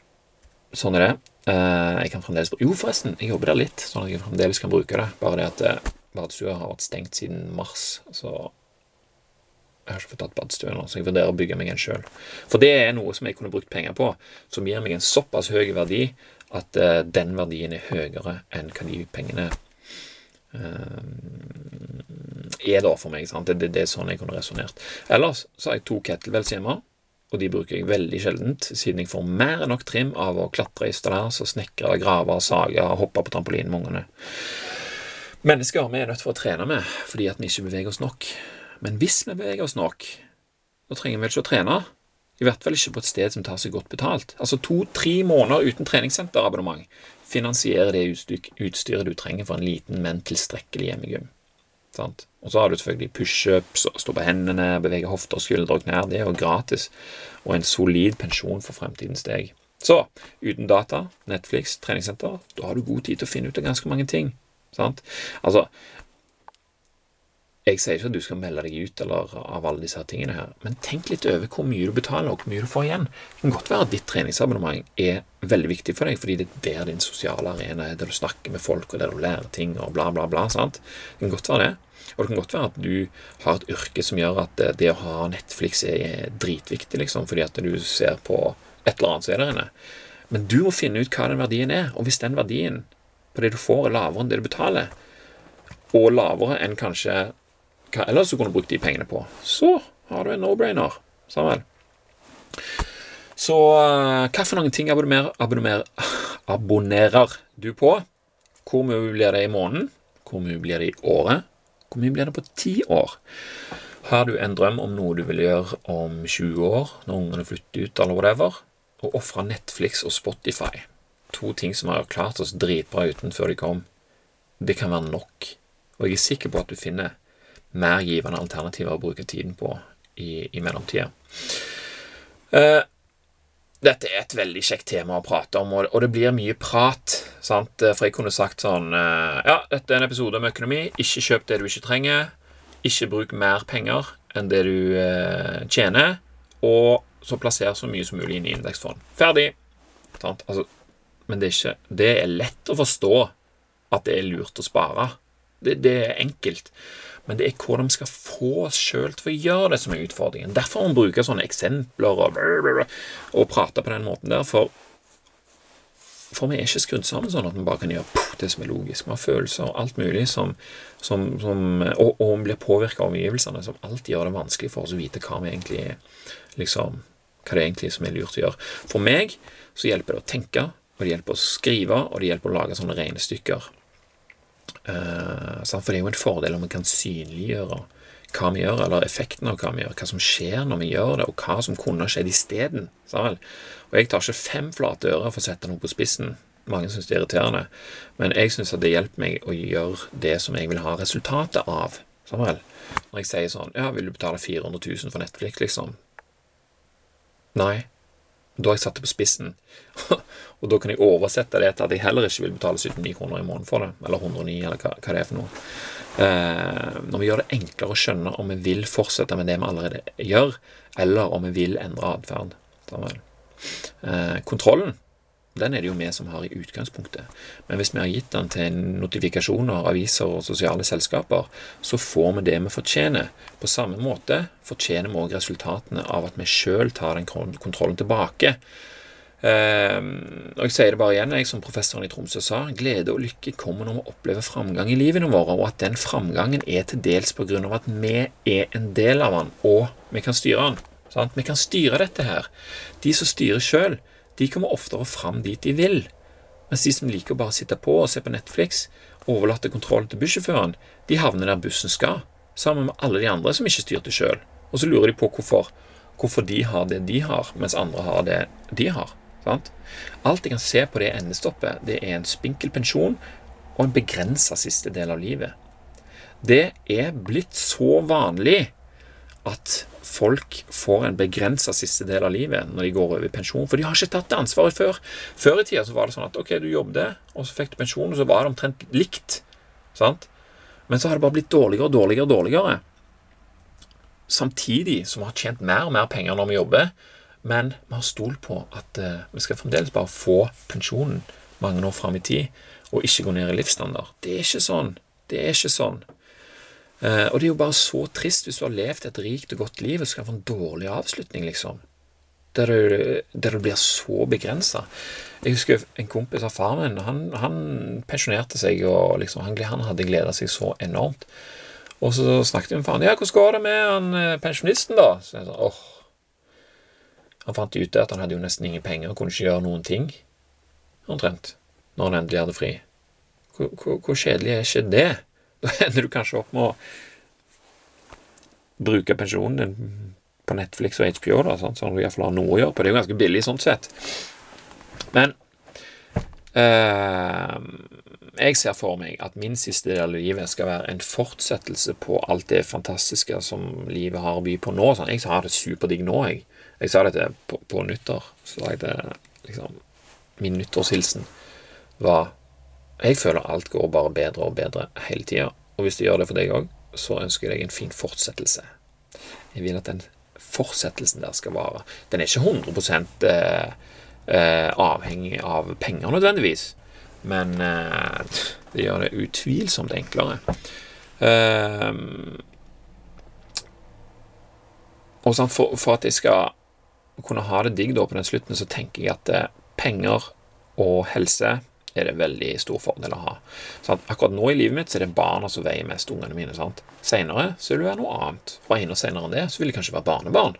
sånn er det. Uh, jeg kan fremdeles Jo, forresten, jeg jobber der litt, sånn at jeg fremdeles kan bruke det. Bare det at uh, badstua har vært stengt siden mars, så jeg har ikke fått tatt badstue nå, så jeg vurderer å bygge meg en sjøl. For det er noe som jeg kunne brukt penger på, som gir meg en såpass høy verdi at uh, den verdien er høyere enn hva de pengene uh, er da for meg. sant? Det, det, det er sånn jeg kunne resonnert. Ellers så har jeg to kettlebells hjemme, og de bruker jeg veldig sjeldent, siden jeg får mer enn nok trim av å klatre i stallas og snekre, grave, sage og hoppe på trampolinen med ungene. Mennesker vi er nødt for å trene med fordi at vi ikke beveger oss nok. Men hvis vi beveger oss nok, da trenger vi vel ikke å trene. I hvert fall ikke på et sted som tar seg godt betalt. Altså to-tre måneder uten treningssenterabonnement finansierer det utstyret du trenger for en liten, men tilstrekkelig hjemmegym. Sant? Og så har du selvfølgelig pushups, stå på hendene, bevege hofter, skuldre og knær. Det er jo gratis, og en solid pensjon for fremtidens deg. Så uten data, Netflix, treningssenter, da har du god tid til å finne ut av ganske mange ting. Sant? Altså, jeg sier ikke at du skal melde deg ut eller av alle disse tingene her, men tenk litt over hvor mye du betaler, og hvor mye du får igjen. Det kan godt være at ditt treningsabonnement er veldig viktig for deg, fordi det er der din sosiale arena er, der du snakker med folk, og der du lærer ting, og bla, bla, bla. sant? Det kan godt være det. Og det kan godt være at du har et yrke som gjør at det å ha Netflix er dritviktig, liksom, fordi at du ser på et eller annet som er der inne. Men du må finne ut hva den verdien er, og hvis den verdien på det du får, er lavere enn det du betaler, og lavere enn kanskje hva ellers du kunne brukt de pengene på, så har du en no-brainer. Samuel. Så uh, hva for noen ting abonnerer, abonner, <laughs> abonnerer du på? Hvor mye blir det i måneden? Hvor mye blir det i året? Hvor mye blir det på ti år? Har du en drøm om noe du vil gjøre om 20 år, når ungene flytter ut, eller whatever? Og ofre Netflix og Spotify, to ting som har klart oss dritbra uten før de kom, det kan være nok. Og jeg er sikker på at du finner mer givende alternativer å bruke tiden på i, i mellomtida. Uh, dette er et veldig kjekt tema å prate om, og det blir mye prat. Sant? For jeg kunne sagt sånn uh, Ja, dette er en episode om økonomi. Ikke kjøp det du ikke trenger. Ikke bruk mer penger enn det du uh, tjener. Og så plasser så mye som mulig inn i indeksfond. Ferdig. Altså, men det er, ikke, det er lett å forstå at det er lurt å spare. Det, det er enkelt men det er hvordan vi skal få oss sjøl til å gjøre det som er utfordringen. Derfor må vi bruke sånne eksempler og, og prate på den måten der. For, for vi er ikke skrudd sammen sånn at vi bare kan gjøre det som er logisk. Vi har følelser og alt mulig som, som, som Og, og blir påvirka av omgivelsene, som alltid gjør det vanskelig for oss å vite hva vi egentlig liksom, hva det egentlig er som er lurt å gjøre. For meg så hjelper det å tenke, og det hjelper å skrive, og det hjelper å lage sånne regnestykker. Uh, for det er jo en fordel om vi kan synliggjøre hva vi gjør, eller effekten av hva vi gjør, hva som skjer når vi gjør det, og hva som kunne skjedd isteden. Og jeg tar ikke fem flate ører for å sette noe på spissen. Mange syns det er irriterende, men jeg syns det hjelper meg å gjøre det som jeg vil ha resultatet av. Samuel. Når jeg sier sånn Ja, vil du betale 400 000 for Netflix, liksom? Nei. Da har jeg satt det på spissen, <laughs> og da kan jeg oversette det til at jeg heller ikke vil betale 79 kroner i måneden for det, eller 109, eller hva, hva det er for noe. Eh, når vi gjør det enklere å skjønne om vi vil fortsette med det vi allerede gjør, eller om vi vil endre atferd. Eh, kontrollen den er det jo vi som har i utgangspunktet. Men hvis vi har gitt den til notifikasjoner, aviser og sosiale selskaper, så får vi det vi fortjener. På samme måte fortjener vi òg resultatene av at vi sjøl tar den kontrollen tilbake. Uh, og Jeg sier det bare igjen, jeg som professoren i Tromsø sa, glede og lykke kommer når vi opplever framgang i livene våre, og at den framgangen er til dels på grunn av at vi er en del av den, og vi kan styre den. Sant? Vi kan styre dette her. De som styrer sjøl, de kommer oftere fram dit de vil. Mens de som liker å bare sitte på og se på Netflix, overlater kontrollen til bussjåføren, de havner der bussen skal, sammen med alle de andre som ikke styrte sjøl. Og så lurer de på hvorfor, hvorfor de har det de har, mens andre har det de har. Sant? Alt jeg kan se på det endestoppet, det er en spinkel pensjon og en begrensa siste del av livet. Det er blitt så vanlig at folk får en begrensa siste del av livet når de går over i pensjon, for de har ikke tatt det ansvaret før. Før i tida så var det sånn at ok, du jobbet, og så fikk du pensjon, og så var det omtrent likt. Sant? Men så har det bare blitt dårligere og dårligere og dårligere. Samtidig som vi har tjent mer og mer penger når vi jobber, men vi har stolt på at uh, vi skal fremdeles bare få pensjonen mange år fram i tid, og ikke gå ned i livsstandard. Det er ikke sånn. Det er ikke sånn. Uh, og det er jo bare så trist hvis du har levd et rikt og godt liv og skal få en dårlig avslutning, liksom. Der du, der du blir så begrensa. Jeg husker en kompis av faren min. Han, han pensjonerte seg, og liksom, han, han hadde gleda seg så enormt. Og så snakket vi med faren. Ja, hvordan går det med han eh, pensjonisten, da? Så jeg sa, åh, han fant ut at han hadde jo nesten ingen penger og kunne ikke gjøre noen ting, omtrent, når han endelig hadde fri. Hvor, kjedelig er ikke det? <laughs> Da ender du kanskje opp med å bruke pensjonen din på Netflix og HBO, da, sånn, at du iallfall har noe å gjøre på. Det er jo ganske billig sånn sett. Men eh, jeg ser for meg at min siste del av livet skal være en fortsettelse på alt det fantastiske som livet har å by på nå. Sånn. Jeg har det superdigg nå, jeg. Jeg sa dette på, på nyttår. Så sa jeg det liksom Min nyttårshilsen var Jeg føler alt går bare bedre og bedre hele tida. Og hvis det gjør det for deg òg, så ønsker jeg deg en fin fortsettelse. Jeg vil at den fortsettelsen der skal vare. Den er ikke 100 eh, eh, avhengig av penger nødvendigvis, men eh, det gjør det utvilsomt enklere. Eh, og sånn, for, for, at jeg skal kunne ha det digg da på den slutten, så tenker jeg at eh, penger og helse er det veldig stor fordel å ha. Sånn, akkurat nå i livet mitt så er det barna som veier mest, ungene mine. sant? Senere så vil det være noe annet. Og enda senere enn det så vil det kanskje være barnebarn.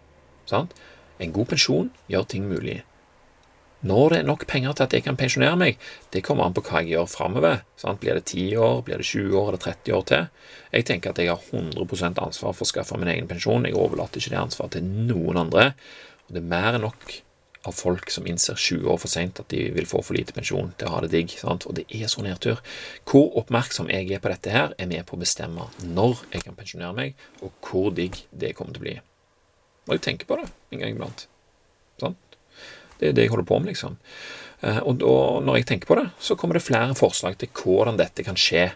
sant? En god pensjon gjør ting mulig. Når det er nok penger til at jeg kan pensjonere meg, det kommer an på hva jeg gjør framover. Blir det 10 år, blir det 20 år eller 30 år til? Jeg tenker at jeg har 100% ansvar for å skaffe min egen pensjon. Jeg overlater ikke det ansvaret til noen andre. Og det er mer enn nok av folk som innser 20 år for seint at de vil få for lite pensjon til å ha det digg. Sant? Og det er så nedtur. Hvor oppmerksom jeg er på dette her, er med på å bestemme når jeg kan pensjonere meg, og hvor digg det kommer til å bli. Og jeg tenker på det en gang iblant. Sant? Det er det jeg holder på med, liksom. Eh, og da, når jeg tenker på det, så kommer det flere forslag til hvordan dette kan skje,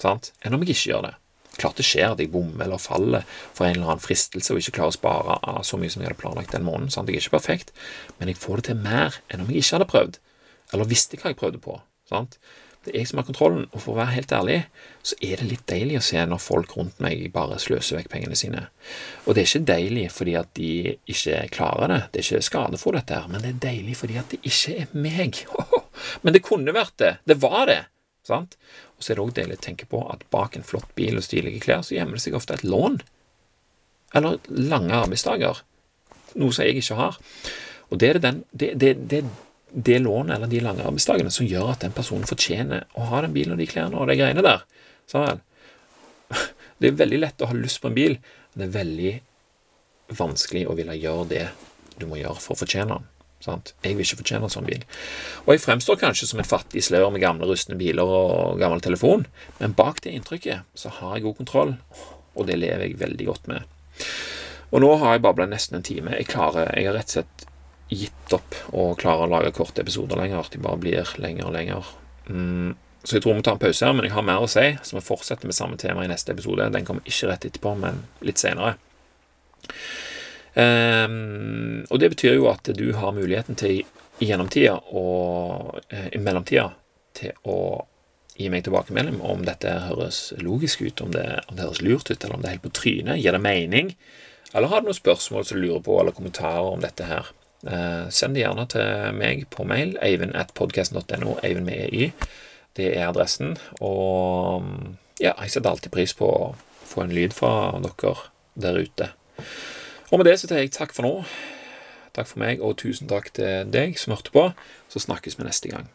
sant? enn om jeg ikke gjør det. Klart det skjer at jeg bommer eller faller for en eller annen fristelse og ikke klarer å spare av så mye som jeg hadde planlagt den måneden. Sant? Jeg er ikke perfekt, men jeg får det til mer enn om jeg ikke hadde prøvd, eller visste hva jeg prøvde på. Sant? Det er jeg som har kontrollen, og for å være helt ærlig, så er det litt deilig å se når folk rundt meg bare sløser vekk pengene sine. Og det er ikke deilig fordi at de ikke klarer det, det er ikke skade for dette her, men det er deilig fordi at det ikke er meg. <laughs> Men det kunne vært det. Det var det. Sant? Og så er det òg deilig å tenke på at bak en flott bil og stilige klær, så gjemmer det seg ofte et lån. Eller lange arbeidsdager. Noe som jeg ikke har. Og det er den, det, det, det, det lånet eller de lange arbeidsdagene som gjør at den personen fortjener å ha den bilen og de klærne og de greiene der. Sånn <laughs> Det er veldig lett å ha lyst på en bil, men det er veldig vanskelig å ville gjøre det du må gjøre for å fortjene den. Sant? Jeg vil ikke fortjene en sånn bil. Og jeg fremstår kanskje som en fattig slør med gamle, rustne biler og gammel telefon, men bak det inntrykket så har jeg god kontroll, og det lever jeg veldig godt med. Og nå har jeg babla nesten en time. Jeg klarer Jeg har rett og slett gitt opp å klare å lage korte episoder lenger. De bare blir lenger og lenger. Mm, så jeg tror vi må ta en pause her, men jeg har mer å si, så vi fortsetter med samme tema i neste episode. Den kommer ikke rett etterpå, men litt senere. Um, og det betyr jo at du har muligheten til i gjennomtida og uh, i mellomtida til å gi meg tilbakemelding om dette høres logisk ut, om det, om det høres lurt ut, eller om det er helt på trynet. Gir det mening? Eller har du noen spørsmål som du lurer på, eller kommentarer om dette her? Uh, send det gjerne til meg på mail, eivin at podcast.no Eivind med ei. Det er adressen. Og ja, jeg setter alltid pris på å få en lyd fra dere der ute. Og med det så sier jeg takk for nå. Takk for meg, og tusen takk til deg som hørte på. Så snakkes vi neste gang.